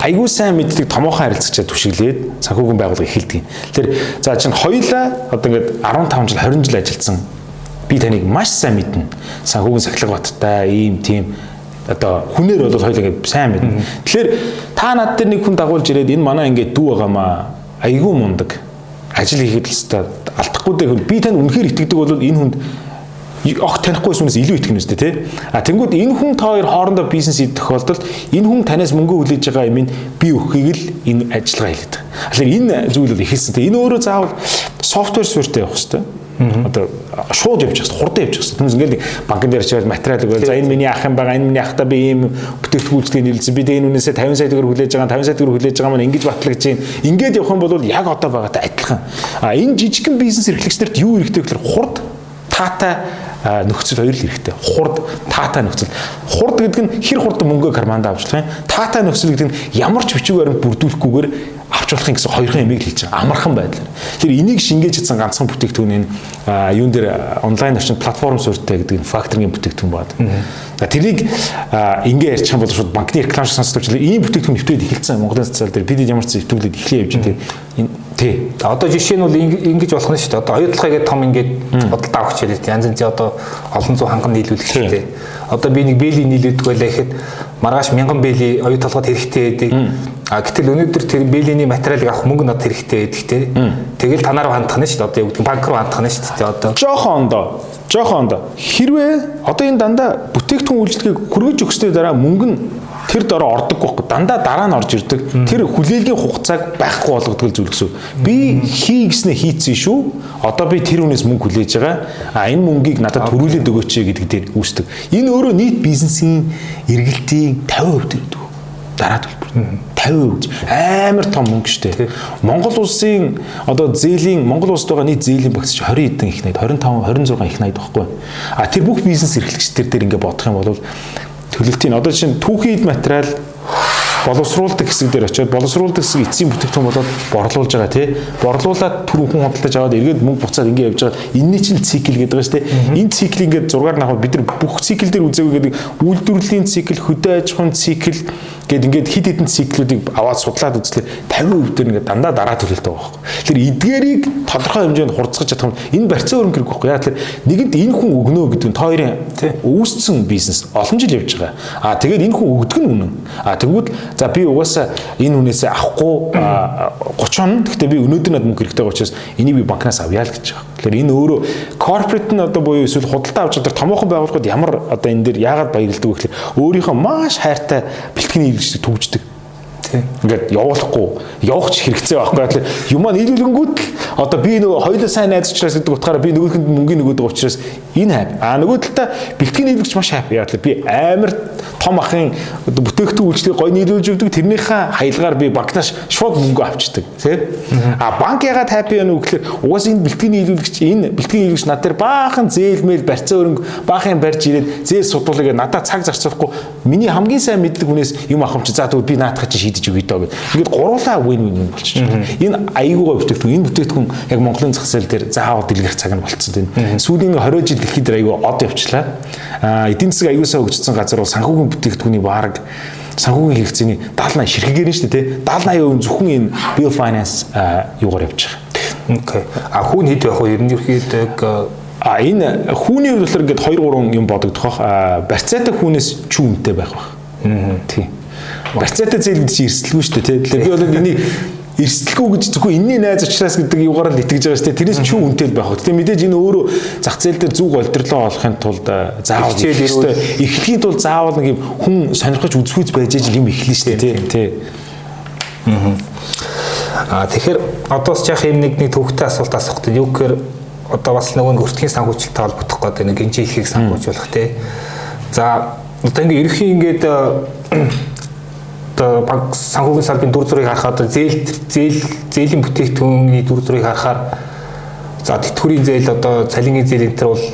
Айгуу сайн мэддэг томоохон харилцагчаа түшиглээд санхүүгийн байгууллага эхэлдэг. Тэгэхээр за чинь хоёулаа одоо ингээд 15 жил 20 жил ажилласан би таныг маш сайн мэднэ. Санхүүгийн сахилга баттай ийм тийм одоо хүнээр бол хоёул ингээд сайн мэднэ. Тэгэхээр та над дээр нэг хүн дагуулж ирээд энэ манай ингээд дүү байгаамаа айгүй мундаг ажил хийхэд л өстой алдахгүй дээр би танд үнэхээр итгэдэг бол энэ хүнд огт танихгүй сүнээс илүү итгэнэ үстэй тий. А тэнгууд энэ хүн та хоёр хоорондоо бизнес хийх тохиолдолд энэ хүн танаас мөнгө хүлээж байгаа юм би өгөхийг л энэ ажиллагаа хийлээд. Тэгэхээр энэ зүйл бол ихэлсэн. Энэ өөрөө заавал софтвер суурьтай явах хэрэгтэй одоо шууд явж байгаа хурдан явж байгаа. Түнс ингээл банкн дээр чивэл материал өгөөл. За энэ миний ах юм байгаа. Энэ миний ахта би ийм бүтээгдэхүүлцгийг нийлсэн. Би энэ үнээсээ 50 сая төгрөг хүлээж байгаа. 50 сая төгрөг хүлээж байгаа маань ингэж батлагдж байна. Ингээд явах юм бол яг одоо байгаатай адилхан. А энэ жижигхэн бизнес эрхлэгчдэрт юу хэрэгтэй гэхээр хурд таатай нөхцөл хоёр л хэрэгтэй. Хурд таатай нөхцөл. Хурд гэдэг нь хэр хурдан мөнгөө карманд авчлах юм. Таатай нөхцөл гэдэг нь ямар ч бичгээр бүрдүүлэхгүйгээр авч болохын гэсэн хоёрхан ямиг хэлж байгаа. Амархан байдлаар. Тэр энийг шингээж чадсан ганцхан бүтээгдэхүүн энэ юун дээр онлайн орчинд платформ суурьтай гэдэг факторингийн бүтээгдэхүүн баад. За тэрийг ингээ ярьчих юм бол шууд банкны реклам шиг сонсдог ч ийм бүтээгдэхүүн нэвтрээд эхэлсэн Монголын социал дээр бид ямар ч зөвтгөлөд эхлэе явж байгаа. Энэ тий. Одоо жишээ нь бол ингэж болох нь шүү дээ. Одоо оюутлага гэдэг том ингээд бодолтой авах хэлээ. Янз янзын одоо олон зуун ханган нийлүүлэгчтэй. Одоо би нэг бэйли нийлүүлдэг байлаа гэхэд маргааш мянган бэйли оюутлагад хэрэгтэй байдаг А гэтэл өнөөдөр тэр бэлэний материалыг авах мөнгө надад хэрэгтэй гэдэг те. Тэгэл танаар хандах нь шүү дээ. Одоо юу гэдэг банк руу хандах нь шүү дээ. Одоо жоохон ондоо. Жоохон ондоо. Хэрвээ одоо энэ дандаа бүтээгдэхүүн үйлчлэгийг хүргэж өгсөний дараа мөнгө нь тэр дороо ордог байхгүй дандаа дараа нь орж ирдэг тэр хүлээлгийн хугацааг байхгүй болгодог зүйл гэсэн. Би хий гэснээр хийцэн шүү. Одоо би тэр хүнээс мөнгө хүлээж байгаа. А энэ мөнгийг надад төрүүлээд өгөөч гэдэг дээр үүсдэг. Энэ өөрөө нийт бизнесийн эргэлтийн 50% төрдөг дараа төлбөр 50% амар том мөнгө штэ. Монгол улсын одоо зээлийн Монгол улсад байгаа нийт зээлийн багц 20 эдэн их найд 25 26 их найд багхгүй. А тэр бүх бизнес эрхлэгчдэр дээр ингээд бодох юм бол төлөлтийн одоо чинь түүхийн материал боловсруулдаг хэсэг дээр очиод боловсруулдаг хэсэг эцсийн бүтээгдэхүүн болоод борлуулж байгаа тий. Борлуулаад түр хүн худалдаж аваад эргээд мөнгө буцаад ингэ явж байгаа. Энэний чинь цикл гэдэг байгаа шүү дээ. Энэ циклийг ингээд зургаар навахад бид нар бүх цикл дээр үзээгүй гэдэг үйлдвэрлэлийн цикл, хөдөө аж ахуйн цикл Гэт ингээд хид хідэн циклүүдийг аваад судлаад үзлээ 50% дээр ингээд дандаа дараа төлөлтөө байгаа байхгүй. Тэр эдгээрийг тодорхой хэмжээнд хурцгаж чадах юм энэ барьцаа өрөнгө хэрэг байхгүй. Яа тэгэхээр нэгэнд энэ хүн өгнө гэдэг нь тойрын үүссэн бизнес олон жил явж байгаа. Аа тэгээд энэ хүн өгдөг нь үнэн. Аа тэгвэл за би угаасаа энэ хүнээсээ авахгүй 30 он гэхдээ би өнөөдөр надад мөнгө хэрэгтэй учраас энийг би банкнаас авъя л гэж байгаа. Тэгэхээр энэ өөрөө корпорат нь одоо буюу эсвэл худалдаа авч байгаа томоохон байгууллагууд ямар одоо энэ дээр яагаад баярлдаг вэ гэхээр өөрийнхөө маш хайртай бэлтгэний хэрэгждэг төгждөг. Ингээд явуулахгүй явах ч хэрэгцээ байхгүй. Юм аа нийлүүлэнгүүд л одоо би нөгөө хоёулаа сайн найз учраас гэдэг утгаараа би нөгөөхөнд мөнгөний нөгөөд байгаа учраас энэ хайп. А нөгөө талдаа бэлтгэний нийлүүлэгч маш хайп. Яг л би амар том ахын бүтээгдэхүүн үйлчлэгийг гой нийлүүлж өгдөг. Тэрнийхээ хаялгаар би банкнаас шууд мөнгө авчдаг. Тэ? А банк ягаад хайп юм уу гэхээр угаас энэ бэлтгэний нийлүүлэгч энэ бэлтгэний нийлүүлэгч над дээр баахан зээл мэйл барьцаа өрөнгө баахан барьж ирээд зээл судуулыг надад цаг зарцуулахгүй миний хамгийн сайн мэддэг хүнээс юм авах юм чи за тэгвэл би наатах чи шийдэж өгье доо гэд. Ингээд гуруулаа win win болчихж байна. Энэ аяйгуугаа бүтээгдэхүүн энэ бүтээгдэхүүн яг Монголын зах зээл дээр заавал дэлгэх цаг нь болцсон тийм. Сүүлийн 20 жил дэлхийд дээр аяйгуу од явчлаа. Эдийн засаг аяйгуусаа хөгжсөн газар бол санхүүгийн бүтээгдэхүүний баг санхүүгийн хэрэгцээний 70 80 ширхгээр нь шүү дээ тий 70 80% зөвхөн энэ bio finance юугаар явж байгаа. Окей. А хүүн хэд байх вэ? Ер нь ерөөхдөө А энэ хүүний хувьд болохоор ингээд 2 3 юм бодогдох бах. Барьцаатай хүүнээс чүү үнэтэй байх бах. Аа. Тийм. Барьцаатай зээл гэдэг чинь эрсдэлгүй шүү дээ тий. Тэгэхээр би бол энийг эрсдэлгүй гэж зөвхөн энэний найз учраас гэдэг юугаар л итгэж байгаа шүү дээ. Тэрнээс чүү үнэтэй байх. Тэгээ мэдээж энэ өөрөө зах зээл дээр зүг олдрлоо олохын тулд заавал хичээл эхлэхийн тулд заавал нэг юм хүн сонирхож үзэхүйц байж ижил юм эхлэн шүү дээ тий. Аа тэгэхээр одоо ч яах юм нэг нэг төвхтэй асуулт асуух гэдэг юу гэхээр одоо бас нөгөө өртгийн санхүүжилттэй холбогдох гэдэг нэг гинжи хэлхийг санхүүжүүлэх тий. За одоо ингээ ерөхийн ингээд одоо банк санхүүгийн салбарын дүр зургийг харахад зээл зээл зээлийн бүтээгдэхүүний дүр зургийг харахаар за тэтгэврийн зээл одоо цалингийн зээл энэ төр бол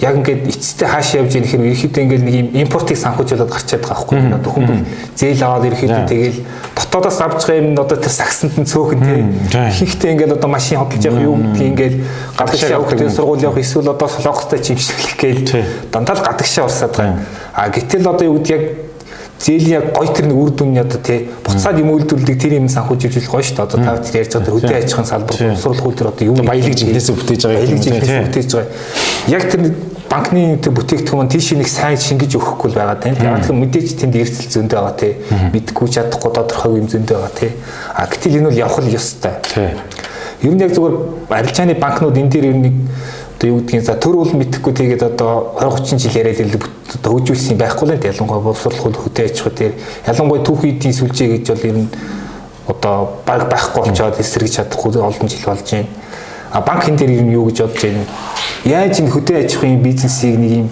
яг ингээд эцэстээ хаашаа явж ийм хэрэг ерөөхдөө ингээд нэг юм импортыг санхүүжуулаад гарчаад байгаа байхгүй юу одоо хүн зээл аваад ерөөхдөө тэгэл дотоодоос авч байгаа юм одоо тэр сагсанд нь цөөхөн тийм ихэнхдээ ингээд одоо машин хөдөлж явах юу гэдгийг ингээд гадагшаа хүүхдийн сургууль явах эсвэл одоо солонгостой чимшлэх гээл дандаа л гадагшаа урсаад байгаа. А гэтэл одоо юу гэдэг яг зээлийн яг гой тэр нэг үр дүн одоо тий буцаад юм үйлдвэрлэдэг тэр юм санхүүжүүлэх гоё шүү дээ. Одоо тав тэр ярьж байгаа тэр хөдөө аж ахуйн салбар боловсруулах үйл төр одоо юу баялаг жилээсээ бүтээж байгаа баялаг жилээсээ бүтээж байгаа. Яг тэр банкны тэр бүтээгдэхүүн тийш нэг сайн шингэж өгөхгүй л байгаа тийм. Яг тэр мэдээж тэнд эрсдэл зөндөө байгаа тий. Мэдхгүй чадахгүй тодорхой юм зөндөө байгаа тий. А гэтэл энэ бол явах л ёстой. Тий. Ер нь яг зүгээр арилжааны банкнууд энэ дээр ер нь одоо юу гэдгийг за төр бол мэдхгүй тэгээд одоо 20 30 жил яриад л одоо хөгжүүлсэн байхгүй л ялангуяа боловсруулах хөдөө аж ахуй дээр ялангуяа түүх эдийн сүлжээ гэж бол ер нь одоо баг байхгүй болчоод эсрэг чадахгүй олон жил болж байна. А банкын дээр ер нь юу гэж бодож байна? Яаж энэ хөдөө аж ахуйн бизнесийг нэг юм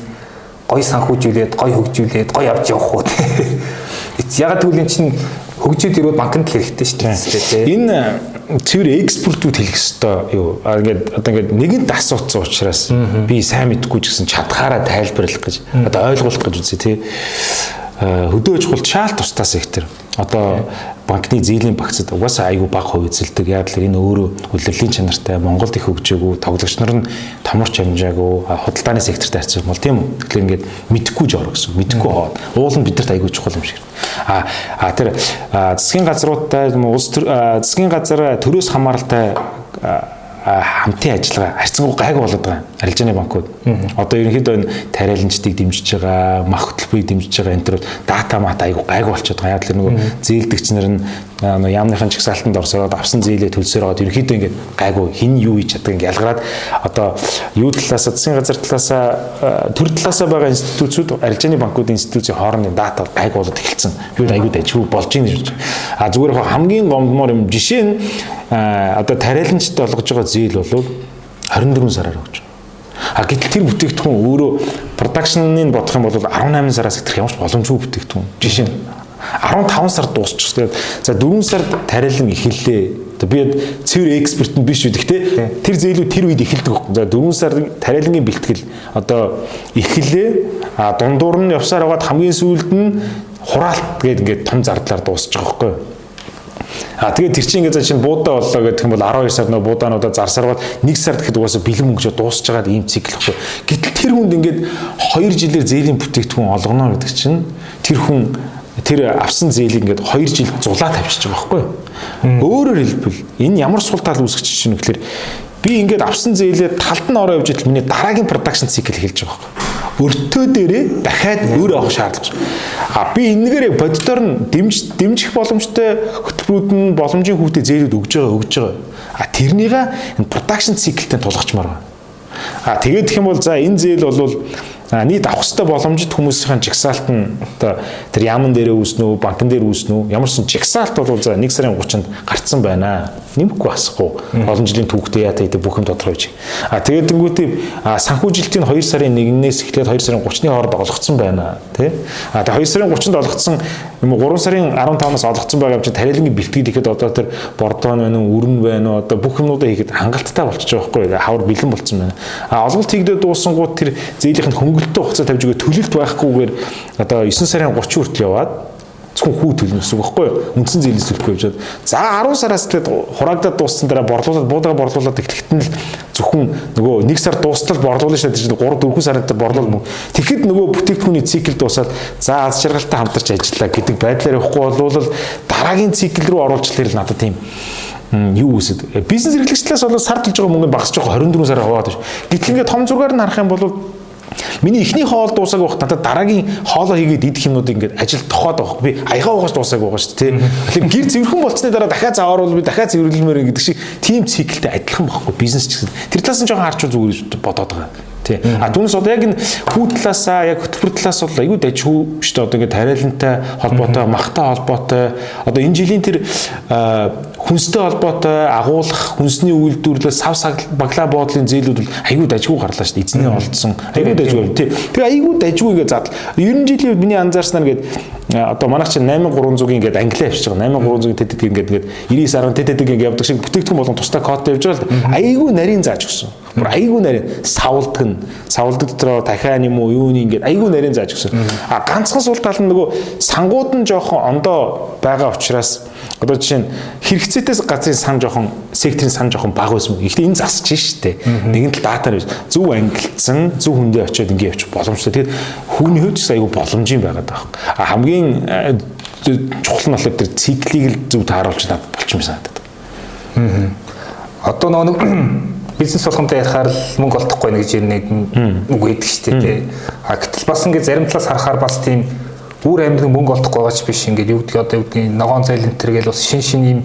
гоё санхүүжүүлээд, гоё хөгжүүлээд, гоё авч явах уу. Ягаад гэвэл эн чинь хөгжөөд ирвэл банкнд л хэрэгтэй шүү дээ. Энэ цэвэр экспортууд хэлэх хэвээр юу? Ингээд одоо ингээд нэгэнт асууцсан учраас би сайн мэдгүй ч гэсэн чадхаараа тайлбарлах гэж одоо ойлгуулах гэж үзье тий. Хөдөө аж ахуйд шаал тусдаа сектор одоо банкны зээлийн багцад угаасаа айгүй бага хувь эзэлдэг. Яг л энэ өөрөө улирлын чанартай Монголд их хөгжөөгүй, тоглогч нар нь томорч амжаагүй, худалдааны секторт харьцах юм бол тийм үү? Тэгэхээр ингээд мэдхгүй жоор гэсэн. Мэдхгүй хоод. Уул нь бидэрт айгүй чухал юм шиг. А а тэр засгийн газруудтай улс засгийн газар төрөөс хамааралтай хамтын ажиллагаа харьцангуй гайг болоод байгаа арилжааны банкуд. Одоо ерөнхийдөө энэ тариаланчдыг дэмжиж байгаа, мах хөтөлбөрийг дэмжиж байгаа энэ төр дата мат айгу гайг болчиход байгаа. Яг л нөгөө зээлдэгч нар нь яамныхын чагсаалтанд орсоод авсан зээлээ төлсөөр байгаа. Ерөнхийдөө ингээд гайгүй хин юу хийж чаддаг ингээд ялгараад одоо юу талаас засгийн газар талаас төр талаас байгаа институцүүд арилжааны банкуудын институцийн хоорондын дата гайг болоод эхэлсэн. Би айгуу дайжгүй болж байна гэж. А зүгээр хамгийн гомдмоор юм жишээ нь одоо тариаланчд олгож байгаа зээл болов 24 сараар өгч. А гэтэл тэр бүтээгдэхүүн өөрөө продакшныг бодох юм бол 18 сараас хэтрэх ямарч боломжгүй бүтээгдэхүүн. Жишээ нь 15 сар дуусчихсан. За 4 сард тариалан эхэллээ. Одоо би цэвэр эксперт нь биш үү гэхдээ тэр зээлүүд тэр үед эхэлдэг байхгүй. За 4 сарын тариалангийн бэлтгэл одоо эхэллээ. А дундуур нь явсаар байгаад хамгийн сүүлд нь хураалт гээд ингээд том зардлаар дуусчих байхгүй. А тэгээд тэр чинь ингээд чинь буудаа боллоо гэх юм бол 12 сард нөө буудаануудаа зарсарвал 1 сард гэхэд угаасаа бэлэн мөнгөж дуусч байгаа ийм цикл гэхгүй. Гэтэл тэр хүнд ингээд 2 жилээр зээлийн бүтээгдэхүүн олгоно гэдэг чинь тэр хүн тэр авсан зээлийг ингээд 2 жил зулаа тавьчихж байгаа байхгүй? Өөрөөр хэлбэл энэ ямар сул тал үүсгэж чинь гэхээр би ингээд авсан зээлээ талд нь ороо явж идэл миний дараагийн production cycle эхэлж байгаа байхгүй өртөө дээрээ дахиад өөр авах шаардлагач. А би энэгээр боддоор нь дэмж дэмжих боломжтой хөтөлбөрүүд нь боломжийн хүүтэй зээлүүд өгж байгаа өгж байгаа. А тэрнийга энэ production cycle-тэй тулгачмаар байна. А тэгээд гэх юм бол за энэ зээл бол нийт авах ёстой боломжит хүмүүсийн жигсаалт нь одоо тэр яман дээрээ үүснэ үү, банкн дээр үүснэ үү? Ямар ч жигсаалт бол за 1 сарын 30-нд гарцсан байна. Нэмэхгүй басахгүй. Олон жилийн түүхтэй яа гэдэг бүх юм тодорхойж. А тэгээд тэнгуүтээ санхүүжилтийн 2 сарын 1-ээс эхлээд 2 сарын 30-ны хооронд олгогдсон байна. Тэ? А тэгээд 2 сарын 30-нд олгогдсон юм 3 сарын 15-наас олгогдсон байгаа юм чинь тарилангийн бэлтгэл ихэд одоо тэр бордон байна уу, өрн байна уу, одоо бүх юмнуудаа хийхэд хангалттай болчихж байгаа байхгүй. Хавар бэлэн болцсон байна. А олголт хийгдээ дуусангууд тэр зээлийнх нь хөнгөлөлтөө хугацаа тавьж өгөө төлөлт байхгүйгээр одоо 9 сарын 30 хүртэл яваад зөвхөн хүү төлнө гэсэн үг байхгүй юу? Үндсэн зээлээс төлөхгүй явжаад. За 10 сараас тэгээд хураагдаад дууссан дараа борлуулаад буудагаа борлуулаад эхлэхэд нь зөвхөн нөгөө 1 сар дуустал борлуулна шээ гэж 3 4 сард борлуул мөн. Тэгэхэд нөгөө бүтээгдэхүүний цикл дуусаад за аз жаргалтай хамтарч ажиллаа гэдэг байдлаар явахгүй болвол дараагийн цикл рүү оруулж ирэл надад тийм юу үсэд бизнес эрхлэгчлээс бол сар төлж байгаа мөнгө багасж байгаа 24 сараар хаваад байна. Гэтэл ингээд том зургаар нь харах юм бол Миний эхний хоол дуусааг байхад надад дараагийн хоолоо хийгээд идэх юмнууд ингээд ажил тохоод байгаа. Би аягаа угаас дуусааг байгаа шүү дээ. Тэгэхээр гэр цэвэрхэн болцсны дараа дахиад зааварвал би дахиад цэвэрлэмээр гэдэг шиг тийм циклтэй адилхан байхгүй бизнес ч гэсэн. Тэр талаас нь жоохон харч зүгээр бодоод байгаа. Тий. А түүнээс одоо яг энэ хүү талаасаа яг хөтөлбөр талаас бол айгүй дайжгүй шүү дээ. Одоо ингээд тариалантай холбоотой, махтай холбоотой. Одоо энэ жилийн тэр хүнстэй холбоотой агуулах, хүнсний үйлдвэрлэл, сав баглаа боодлын зээлүүд бол айгүй дайжгүй гарлаа шүү дээ. Эзний олдсон. Айгүй дайжгүй. Тий. Тэгээ айгүй дайжгүй гэж задлаа. 90 жилийн миний анзаарснаар гээд одоо манайх чинь 8300-ийн ингээд англиа авчиж байгаа. 8300-ийн тэтэд ингээд ингээд 99 10 тэтэд ингээд явдаг шиг бүтээгдэхүүн болгон тусдаа кодтой явж байгаа л да. Айгүй нарийн зааж өгсөн. Бүр айгүй нарийн савлдаг нь савлдаг дотроо дахиан юм уу юу нэг ингээд айгүй нарийн зааж өгсөн. А ганцхан сул тал нь нөгөө сангууд нь жоохон ондоо байгаа учраас одоо жишээ нь хэрэгцээтэйс газрын сан жоохон секторын сан жоохон бага байсан. Гэхдээ энэ засч штэ. Нэгэн тал датаар биш. Зөв ангилсан, зөв хүндээ очиод ингээд явчих боломжтой. Тэгэхээр хүүний хувьд айгүй боломжийн байгаад байгаа. А хамгийн чухал нь болохоор тэр циклийг л зөв тааруулж надад болчих юм санагдаад. Аа. Одоо нөгөө бизнес болгонтой ярихаар мөнгө олдохгүй нэг жир нэг үг өгдөг дээ. А гэтэл бас ингээд зарим талаас харахаар бас тийм бүр амьд мөнгө олдохгүй байгаа ч биш ингээд юу гэдгийг одоо юу гэдгийг ногоон цайл энэ төргээл бас шин шин юм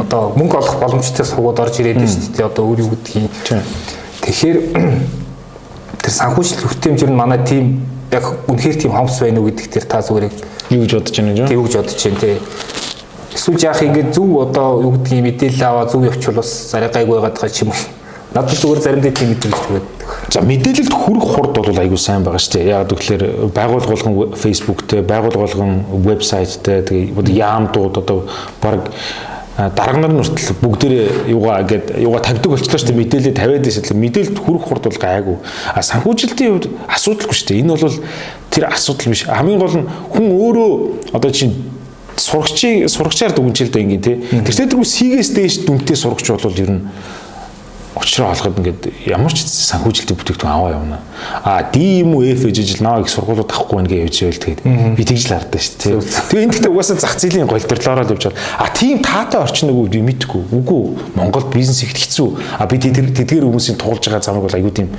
одоо мөнгө олох боломжтой сувгууд орж ирээд байна шүү дээ одоо өөр юу гэдгийг тэгэхээр тэр санхүүжилт хүртээмжэр нь манай тим яг үнэхээр тийм хомс байна уу гэдэг тэр та зүгээр юу гэж бодож байна вэ? Тэг гэж бодож байна тий. Эсвэл яах ингээд зөв одоо юу гэдгийг мэдээлэл аваа зөв явуул бас арай гайгүй байгаад байгаа ч юм уу. Надад зүгээр заримдаа тийм мэдээлэл зүгээр За мэдээлэлд хүрэх хурд бол айгүй сайн байгаа шүү дээ. Яг тэгэхээр байгууллага болгон Facebook-тэй, байгууллага болгон вебсайттай тэгээ яамдууд одоо баг дарга нар нь хүртэл бүгдээрээ юугаа гээд юугаа тавьдаг болчихлоо шүү дээ мэдээлэл тавиад байсан. Мэдээлэлд хүрэх хурд бол гайгүй. А санхүүжилтийн хувьд асуудалгүй шүү дээ. Энэ бол тэр асуудал биш. Хамгийн гол нь хүн өөрөө одоо чинь сурагчийн сурагчаар дүгнжил дээ ингээ тий. Тэр тэргүй сигээс дээш дүнтэй сурагч бол ер нь учраа олоход ингээд ямар ч санхүүжилтийн бүтээгдэхүүн аваа явна. А D юм уу F гэж наа их сургуулиуд авахгүй байна гэж явж байл тэгээд би тэгж л хардсан шүү дээ. Тэгээ энэ гэхдээ угаасаа зах зээлийн голдрлоороо л явж байгаа. А тийм таатай орчин нөгөө би мэдгүй. Үгүй Монгол бизнес ихт хэцүү. А би тэдгээр хүмүүсийн туулж байгаа замыг бол аюу тийм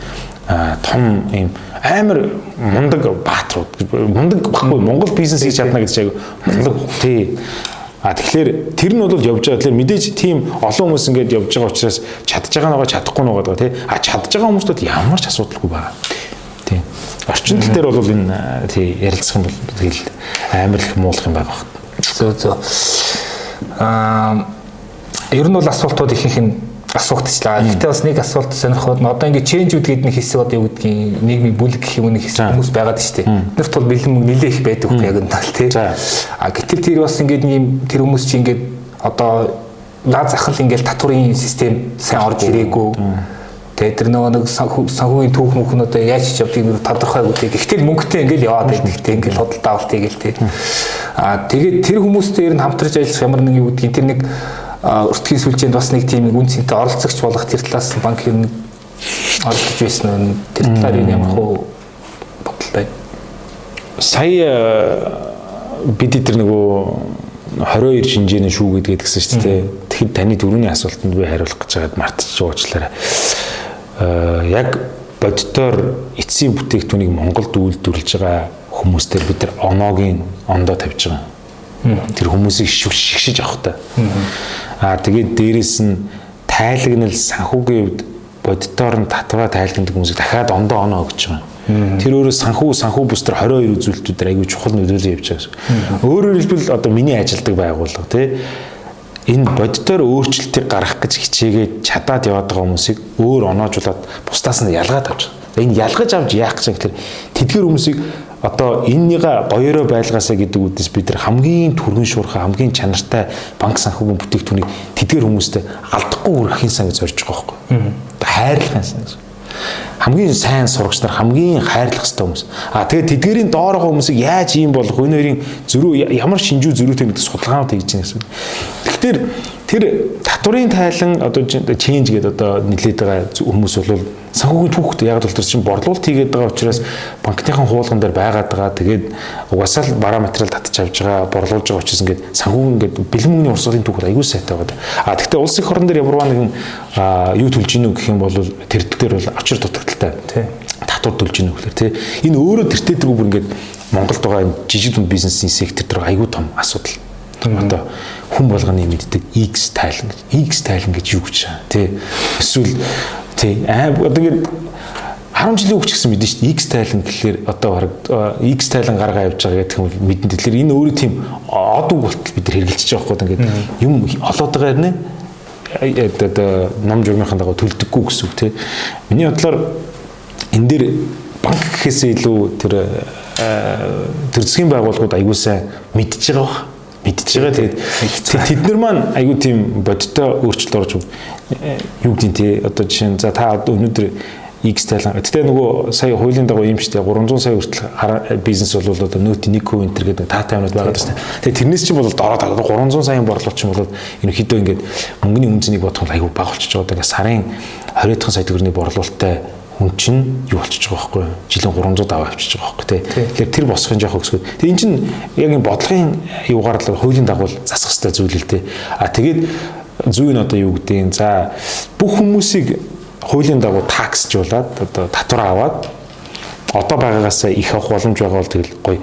том юм амар мундаг баатрууд мундаг баггүй Монгол бизнес хийж чадна гэж аяг мундаг тий А тэгэхээр тэр нь бол явж байгаа. Тэгэхээр мэдээж тийм олон хүмүүс ингээд явж байгаа учраас чадж байгаа нөгөө чадахгүй нөгөө тий. А чадж байгаа хүмүүстүүд ямар ч асуудалгүй байгаа. Тий. Орчин тал дээр бол энэ тий ярилцах юм бол тэгэл амар их муулах юм байгаа. Зөө зөө. Аа ер нь бол асуултууд ихэнх нь асуугдчихлаа. Гэхдээ бас нэг асуулт сонирхоод одоо ингээд change үдгээд нэг хэсэг одоо юу гэдгийг нийгмийн бүлэг гэх юм нэг хэсэг хүмүүс байгаад шүү дээ. Нэрт бол бэлэн мөнгө нилээх байдаг яг энэ тал тий. А гэтэл тэр бас ингээд ийм тэр хүмүүс чинь ингээд одоо наа захал ингээд татврын систем сайн орж ирээгүй. Тэгээ тэр нөгөө нэг санхүүгийн түүх мөхн одоо яаж ч явдгийг нэг тодорхойгүй тий. Гэхдээ мөнгөтэй ингээд яваад байдаг тий. Ингээд худалдаа авалтыг л тий. А тэгээд тэр хүмүүстэй ер нь хамтарч ажиллах ямар нэг юу гэдгийг тэр нэг өртгийн сүлжээнд бас нэг тийм үн цэнтэй оролцогч болох тэр талаас банк ер нь оролцож байсан нь тэр талаар ямар хөө бодол байна. Сая бид тэр нөгөө 22 шинжээний шүүгээд гэдгсэн шүү дээ. Тэгэхэд таны дөрөвний асуултанд би хариулах гэж байгаад мартчих уучлаарай. Аа яг боддоор эцсийн бүтээгдэхүүнийг Монголд үйлдвэрлэж байгаа хүмүүстээр бид нар оноогийн ондоо тавьж байгаа. Тэр хүмүүсийг шигшиж авах та. Аа тэгээд дээрэс нь тайлагнал санхүүгийн хувьд боддоор нь татвараа тайлгнадаг хүмүүсийг дахиад ондоо оноо өгч байгаа. Тэр өөрөө санхүү санхүү бус төр 22 үзүүлэлтүүдээр аягүй чухал нөлөөлөл явж байгаа. Өөрөөр хэлбэл одоо миний ажилдаг байгууллага тий энэ боддоор өөрчлөлтийг гаргах гэж хичээгээд чадаад яваад байгаа хүмүүсийг өөр оноожуулаад бусдаас нь ялгаад авч. Энэ ялгаж авч яах гэж гэхээр тэдгэр хүмүүсийг одоо эннийга гоёроо байлгаасаа гэдэг үгдээс бид нар хамгийн түргэн шуурхай хамгийн чанартай банк санхүүгийн бүтээгдэхүүнийг тэдгэр хүмүүстэй алдахгүй үргэхийн сан гэж зорж байгаа байхгүй. Хайрлахын сан гэж хамгийн сайн сурагч нар хамгийн хайрлах хэвээр хүмүүс. А тэгээд тэдгэрийн доороо хүмүүсийг яаж ийм болох энэ хоёрын зөрүү ямар шинжүү зөрүүтэй гэдэг судалгаанууд хийж байгаа гэсэн. Тэгэхээр тэр татварын тайлан одоо change гэдэг одоо нэлээд байгаа хүмүүс бол санхүүгийн түүхт яг л тэр чинь борлуулалт хийгээд байгаа учраас банкныхан хуулган дээр байгаад байгаа. Тэгээд угаасаа л бараа материал татчих авж байгаа, борлуулж байгаа учраас ингээд санхүүгийн ингээд бэлэн мөнгөний урсгалын түүхт аягүй сайтай байгаа. А тэгвэл улс их орон дээр ямарваа нэгэн юу төлж гинүү гэх юм бол тэрдэл дээр бол очир дутагдaltaй. Тий. Татвар төлж гинүү гэхээр тий. Энэ өөрөө тэртээ дэргүү бүр ингээд Монголд байгаа жижиг дунд бизнесийн сектор дээр аягүй том асуудал. Одоо хүн болгоны мэддэг X тайлан гэж. X тайлан гэж юу гэж байгаа. Тий. Эсвэл Тий. Аа одоо ингэ 10 жилийн өгч гэсэн мэдэн шүү дээ. X тайлан гэхэлэр одоо баг X тайлан гаргаа явж байгаа гэх юм мэдэн. Тэгэхээр энэ өөрөө тийм од үг болтол бид хэрэгжилж байгаа байхгүй ингээд юм олоод байгаа нэ одоо ном журмынхаа дагуу төлдөггүй гэсэн үг тий. Миний бодлоор энэ дээр банк гэхээсээ илүү тэр тэр засгийн байгууллагууд аягуулсаа мэдж байгаа мэдж байгаа. Тэгээд тэд нар маань айгүй тийм бодиттой өөрчлөлт орж юу гэдэг тий одоо жишээ нь за та өнөөдөр X тайлан. Гэтэ нөгөө сая хуулийн дагуу юм дээ 300 сая хүртэл бизнес бол одоо нөт 1 хүү энтер гэдэг таатай юмуд байгаа дээ. Тэгээ тэрнээс чинь бол дороод 300 саяын борлуулалт чинь бол ерөнхийдөө ингээд мөнгөний үнцнийг бодох нь айгүй бага болчихж байгаа. Тэгээ сарын 20 сая төгрөгийн борлуулалттай хүн чинь юу болчихж байгаа байхгүй жилийн 300 аваа авчиж байгаа байхгүй тий. Тэгэхээр тэр босхын жоох өсгөө. Тэгээ эн чинь яг энэ бодлогын юугаар л хуулийн дагуу засах хэрэгтэй зүйл л тий. А тэгээд зүй нь одоо юу гэдэг за бүх хүмүүсийг хуулийн дагуу таксжуулаад одоо татвар аваад одоо байгаагаас их авах боломж байгаа бол тэгэл гоё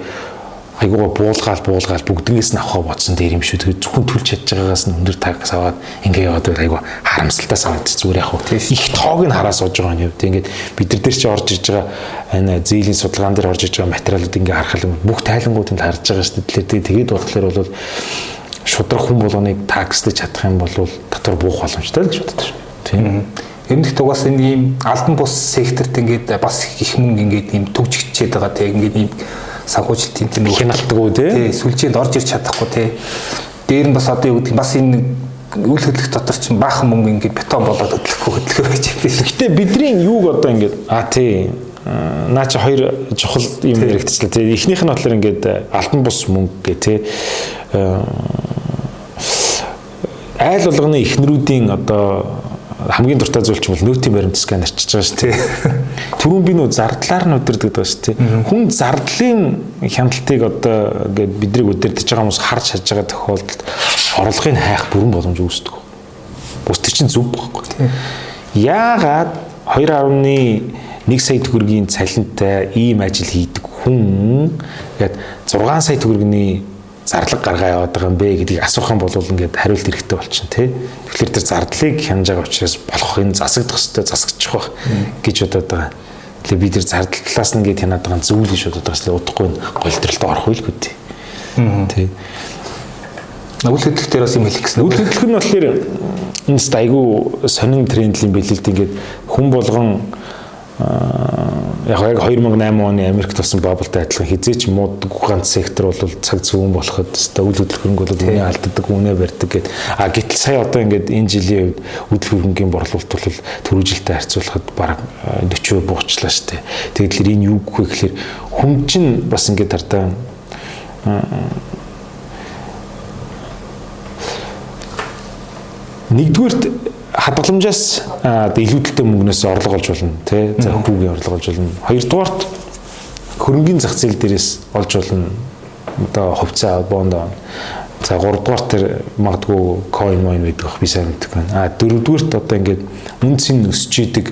айгуугаа буулгаал буулгаал бүгднээс нь авахаа бодсон дээр юм шүү. Тэгээд зөвхөн төлж чадж байгаагаас нь өндөр тагс аваад ингээ яваад байгаад айгуу харамсалтай санагдаж зүгээр яг хөө. Их тоог нь хараа сууж байгаа юм. Тэгээд бид нар дээр чи орж иж байгаа энэ зээлийн судалгаан дээр орж иж байгаа материалууд ингээ харахад бүх тайлангуудыг харж байгаа шүү дээ. Тэгээд болохоор бол шудраг хүн болгоныг таксдэж чадах юм бол татвар буух боломжтой л гэж боддог шүү. Тийм. Эмнэлт угаас энэ ийм албан бус секторт ингээд бас их мөнгө ингээд ийм төвчгчээд байгаа тийм ингээд ийм санхүүжилтийн тийм хяналтгүй тий? Сүлжээнд орж ирч чадахгүй тий. Дээр нь бас одоо юу гэдэг бас энэ үйл хөдлөх дотор чинь баахан мөнгө ингээд бетон болоод хөдлөхгүй хөдлөхөр байж байна. Гэтэ бидний юуг одоо ингээд? А тий. Наа чи хоёр чухал юм хэрэгцлээ тий. Эхнийх нь болохоор ингээд алтан бус мөнгө гэ тий. Айл болгоны эхнэрүүдийн одоо хамгийн дуртай зүйл чинь бол нөөтийн баримт скан арчиж байгаа шүү дээ. Түрүүн би нөө зардлаар нь өдөрдөг байгаа шүү дээ. Хүн зардлын хяналтыг одоо ингээд бидрийг өдөрдөж байгаа хүмүүс харж шаж байгаа тохиолдолд орлогыг хайх бүрэн боломж үүсдэг. Бус тэр чинь зүв байхгүй. Яагаад 2.1 сая төгрөгийн цалинтай ийм ажил хийдэг хүн ингээд 6 сая төгрөгийн зарлаг гаргаа яваад байгаа юм бэ гэдгийг асуух юм бол ингээд хариулт хэрэгтэй болчихно тий. Тэгэхээр тэр зардлыг хянаж байгаа учраас болох энэ засагдах хэвээр засагчих байх гэж бодоод байгаа. Тэгэхээр би тэр зардал талаас нь ингээд хянаад байгаа зүйл гэж бодоод байгаа ч удахгүй голдролд орох үйл хөтэй. Тий. Үйл хөдлөх дээр бас юм хэлэх гэсэн. Үйл хөдлөх нь болохоор энэ айгүй сонин трендлийн бэлэлт ингээд хүн болгон яг яг 2008 оны Америкт болсон бабалтай адилхан хизээч мууддаг ганц сектор бол цаг зүүн болоход өстой үйл хөдлөлгөнг бол үнэ алддаг, үнэ барьдаг гэд. А гэтэл сая одоо ингээд энэ жилийн үед үйл хөрөнгөний борлуулалт бол төрүүжилтэй харьцуулахад бараг 40% буучлаа штэ. Тэгээд л энэ юу гэхээр хүн чинь бас ингээд тартаа нэгдүгээрт хадгаламжаас илүүдэлтэй мөнгнөөс орлого олж болно тий за хүүгийн орлого олж болно. Хоёрдугаарт хөрөнгөний зах зээл дээрээс олж болно. Одоо хувьцаа бонд за гуравдугаар тэр магадгүй coin moin гэдэг бах би сайн мэддэг байна а дөрөвдүгээрт одоо ингээд үнцийн өсч идэг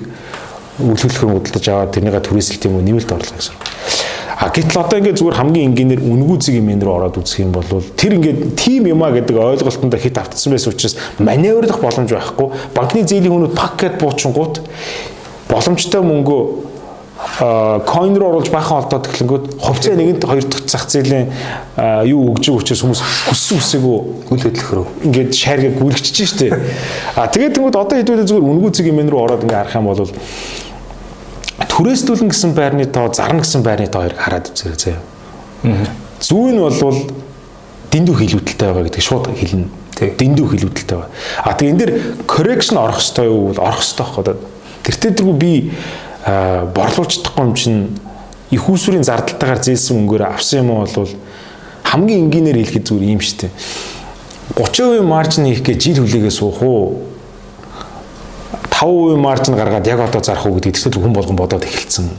үйлчлэхэр худалдаж аваад тэрнийга түрээсэлт юм уу нэмэлт орлого гэсэн. А гэтэл одоо ингээд зүгээр хамгийн энгийнээр үнгүү зэг юм рүү ороод үзэх юм бол тэр ингээд тим юмаа гэдэг ойлголтонд хит автсан байсан учраас маневрлах боломж байхгүй. Банкны зээлийн хүнүүд пак гэд буучингууд боломжтой мөнгөө coin руу оруулж бахан олдоод эхлэнгүүт хувьцаа нэгэнт хоёр дахь зах зээлийн юу өгж байгаа учраас хүмүүс хүссэн үсээгөө үл хөдлөх рүү ингээд шааргээ гүйлгчиж штэ. А тэгээд тэнгууд одоо хэдүүлээ зүгээр үнгүү зэг юм рүү ороод ингээд харах юм бол түрээсдүүлэн гэсэн байрны тоо, зарна гэсэн байрны тоо хоёрыг хараад үзээрэй заяа. Зүү нь болвол дэндүү хилүүдэлтэй байгаа гэдэг шууд хэлнэ. Дэндүү хилүүдэлтэй байгаа. А тэг энэ дэр correction орох ёстой юу? Орох ёстой байхгүй. Тэртээ тэргүй би борлуулж чадахгүй юм чинь их усүрийн зардалтайгаар зээлсэн мөнгөөр авсан юм бол хамгийн энгийнээр хэлэхэд зүгээр юм шүү дээ. 30% маржин хийх гэж жил хүлээгээ суух уу? 5% маржин гаргаад яг одоо зарах уу гэдэг тэгтэл хүн болгон бодоод эхэлсэн.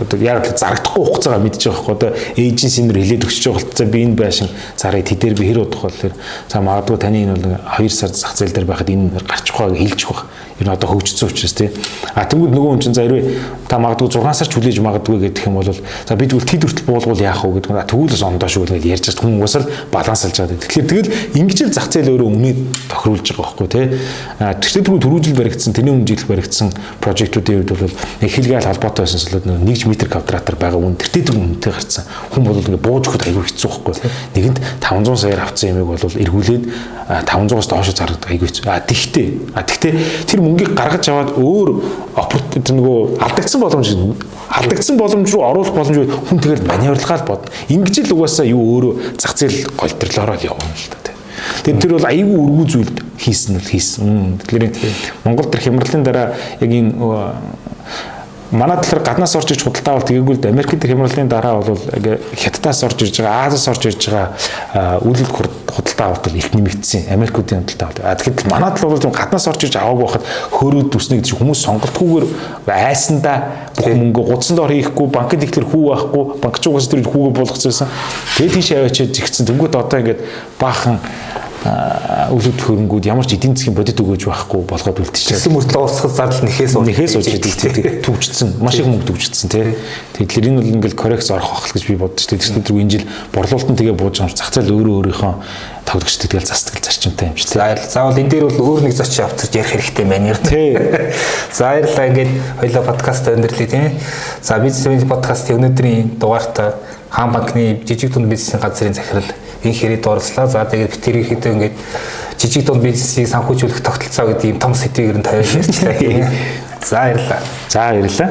Одоо яг л зарагдахгүй хугацаагаа мэдчихэж байгаа хэрэг. Одоо эйженси нэр хилээд өгч байгаа болтой. Би энэ байшин зарыг тэдээр би хэр удах болохоор за магадгүй таны энэ бол 2 сар зах зээл дээр байхад энэ гарчихгаа хэлчих واخ ер нь одоо хөгжсөн учраас тий. А тэнгууд нөгөө хүн чинь за хэрвээ та магадгүй 6 сар ч хүлээж магадгүй гэдэг юм бол за бид үл тэд хүртэл буулгуул яах вэ гэдэг нь тэгвэл сондоо шүү гэж ярьж байгаа хүн уусаар балансалж байгаа. Тэгэхээр тэгэл ингэж л зах зээл өөрөө өмнөд тохируулж байгаа байхгүй тий. А тэгвэл түрүү түрүүжил баригдсан тэний өмнөжил баригдсан прожектуудын хувьд бол нэг хэлгээл холбоотой байсан солиод нэгж метр квадратаар байгаа үн тэр тэр үнэтэй гарцсан. Хүн бол ингээ бууж өгөхөд аягүй хэцүү байхгүй. Нэгэнд 500 саяар авсан ямиг бол эргүүлээд 500-аас доош зардаг аягүй хэцүү. А тэгтээ а тэгтээ тэр мөнгийг гаргаж аваад өөр оппорт нөгөө алдагдсан боломж алдагдсан боломж руу оруулах боломж хүн тэгэл маневрлахаар бодно. Ингэж л угаасаа юу өөрөө зах зээл голтрлороо явна л та. Тэр тэр бол аюу өргүү зүйл хийсэн л хийсэн. Тэгэхээр Монгол төр хямралын дараа яг энэ манай талаар гаднаас орж иж худалдаа авалт тэгээгүүл Америкт хямралын дараа бол хятадаас орж ирж байгаа Азиас орж ирж байгаа үйлдэл худалдаа авалт бол их нэмэгдсэн Америкуудын худалдаа авалт. А тэгэхээр манай тал бол гаднаас орж ирж аваагүй байхад хөөрөөд үснэ гэж хүмүүс сонголтгүйгээр айсандаа бүх мөнгө гудсан дор хийхгүй банкд ихлэр хүү байхгүй банкчуугаас тэр хүүгээ болгоцсон. Тэгээд тийш аваачаад зигцэн тэнгууд одоо ингээд баахан өвлөд хөрөнгүүд ямар ч эдийн засгийн бодит өгөөж байхгүй болгоод үлдчихсэн. Тэгсэн мөртлөө урсгал зардал нэхээс нэхээс ууж идэг төвчдсөн. Маш их мөнгө төвчдсөн тий. Тэгэхээр энэ бол ингээл коррекц орох байх гэж би тий. Тэгэхээр энэ жил борлуулалт нь тэгээ бууж байгаа юм. Зах зээл өөрөө өөрийнхөө тавлагч тэгэл застгал зарчимтай юм чи. Заавал энэ дээр бол өөр нэг зочин авчирч ярих хэрэгтэй байна яг тий. За баярлалаа ингээд хоёлаа подкаст өндөрлөө тий. За бизнес подкастын өнөөдрийн дугаартаа хаан банкны жижиг дунд бизнесийн газрын захирал энэ хэрэд орслаа. За тэгээд тэр ихэд ингээд жижиг дунд бизнесийг санхүүжүүлэх тогтолцоо гэдэг юм том сэдвийг ер нь тавиад ярьчлаа. За баярлалаа. За баярлалаа.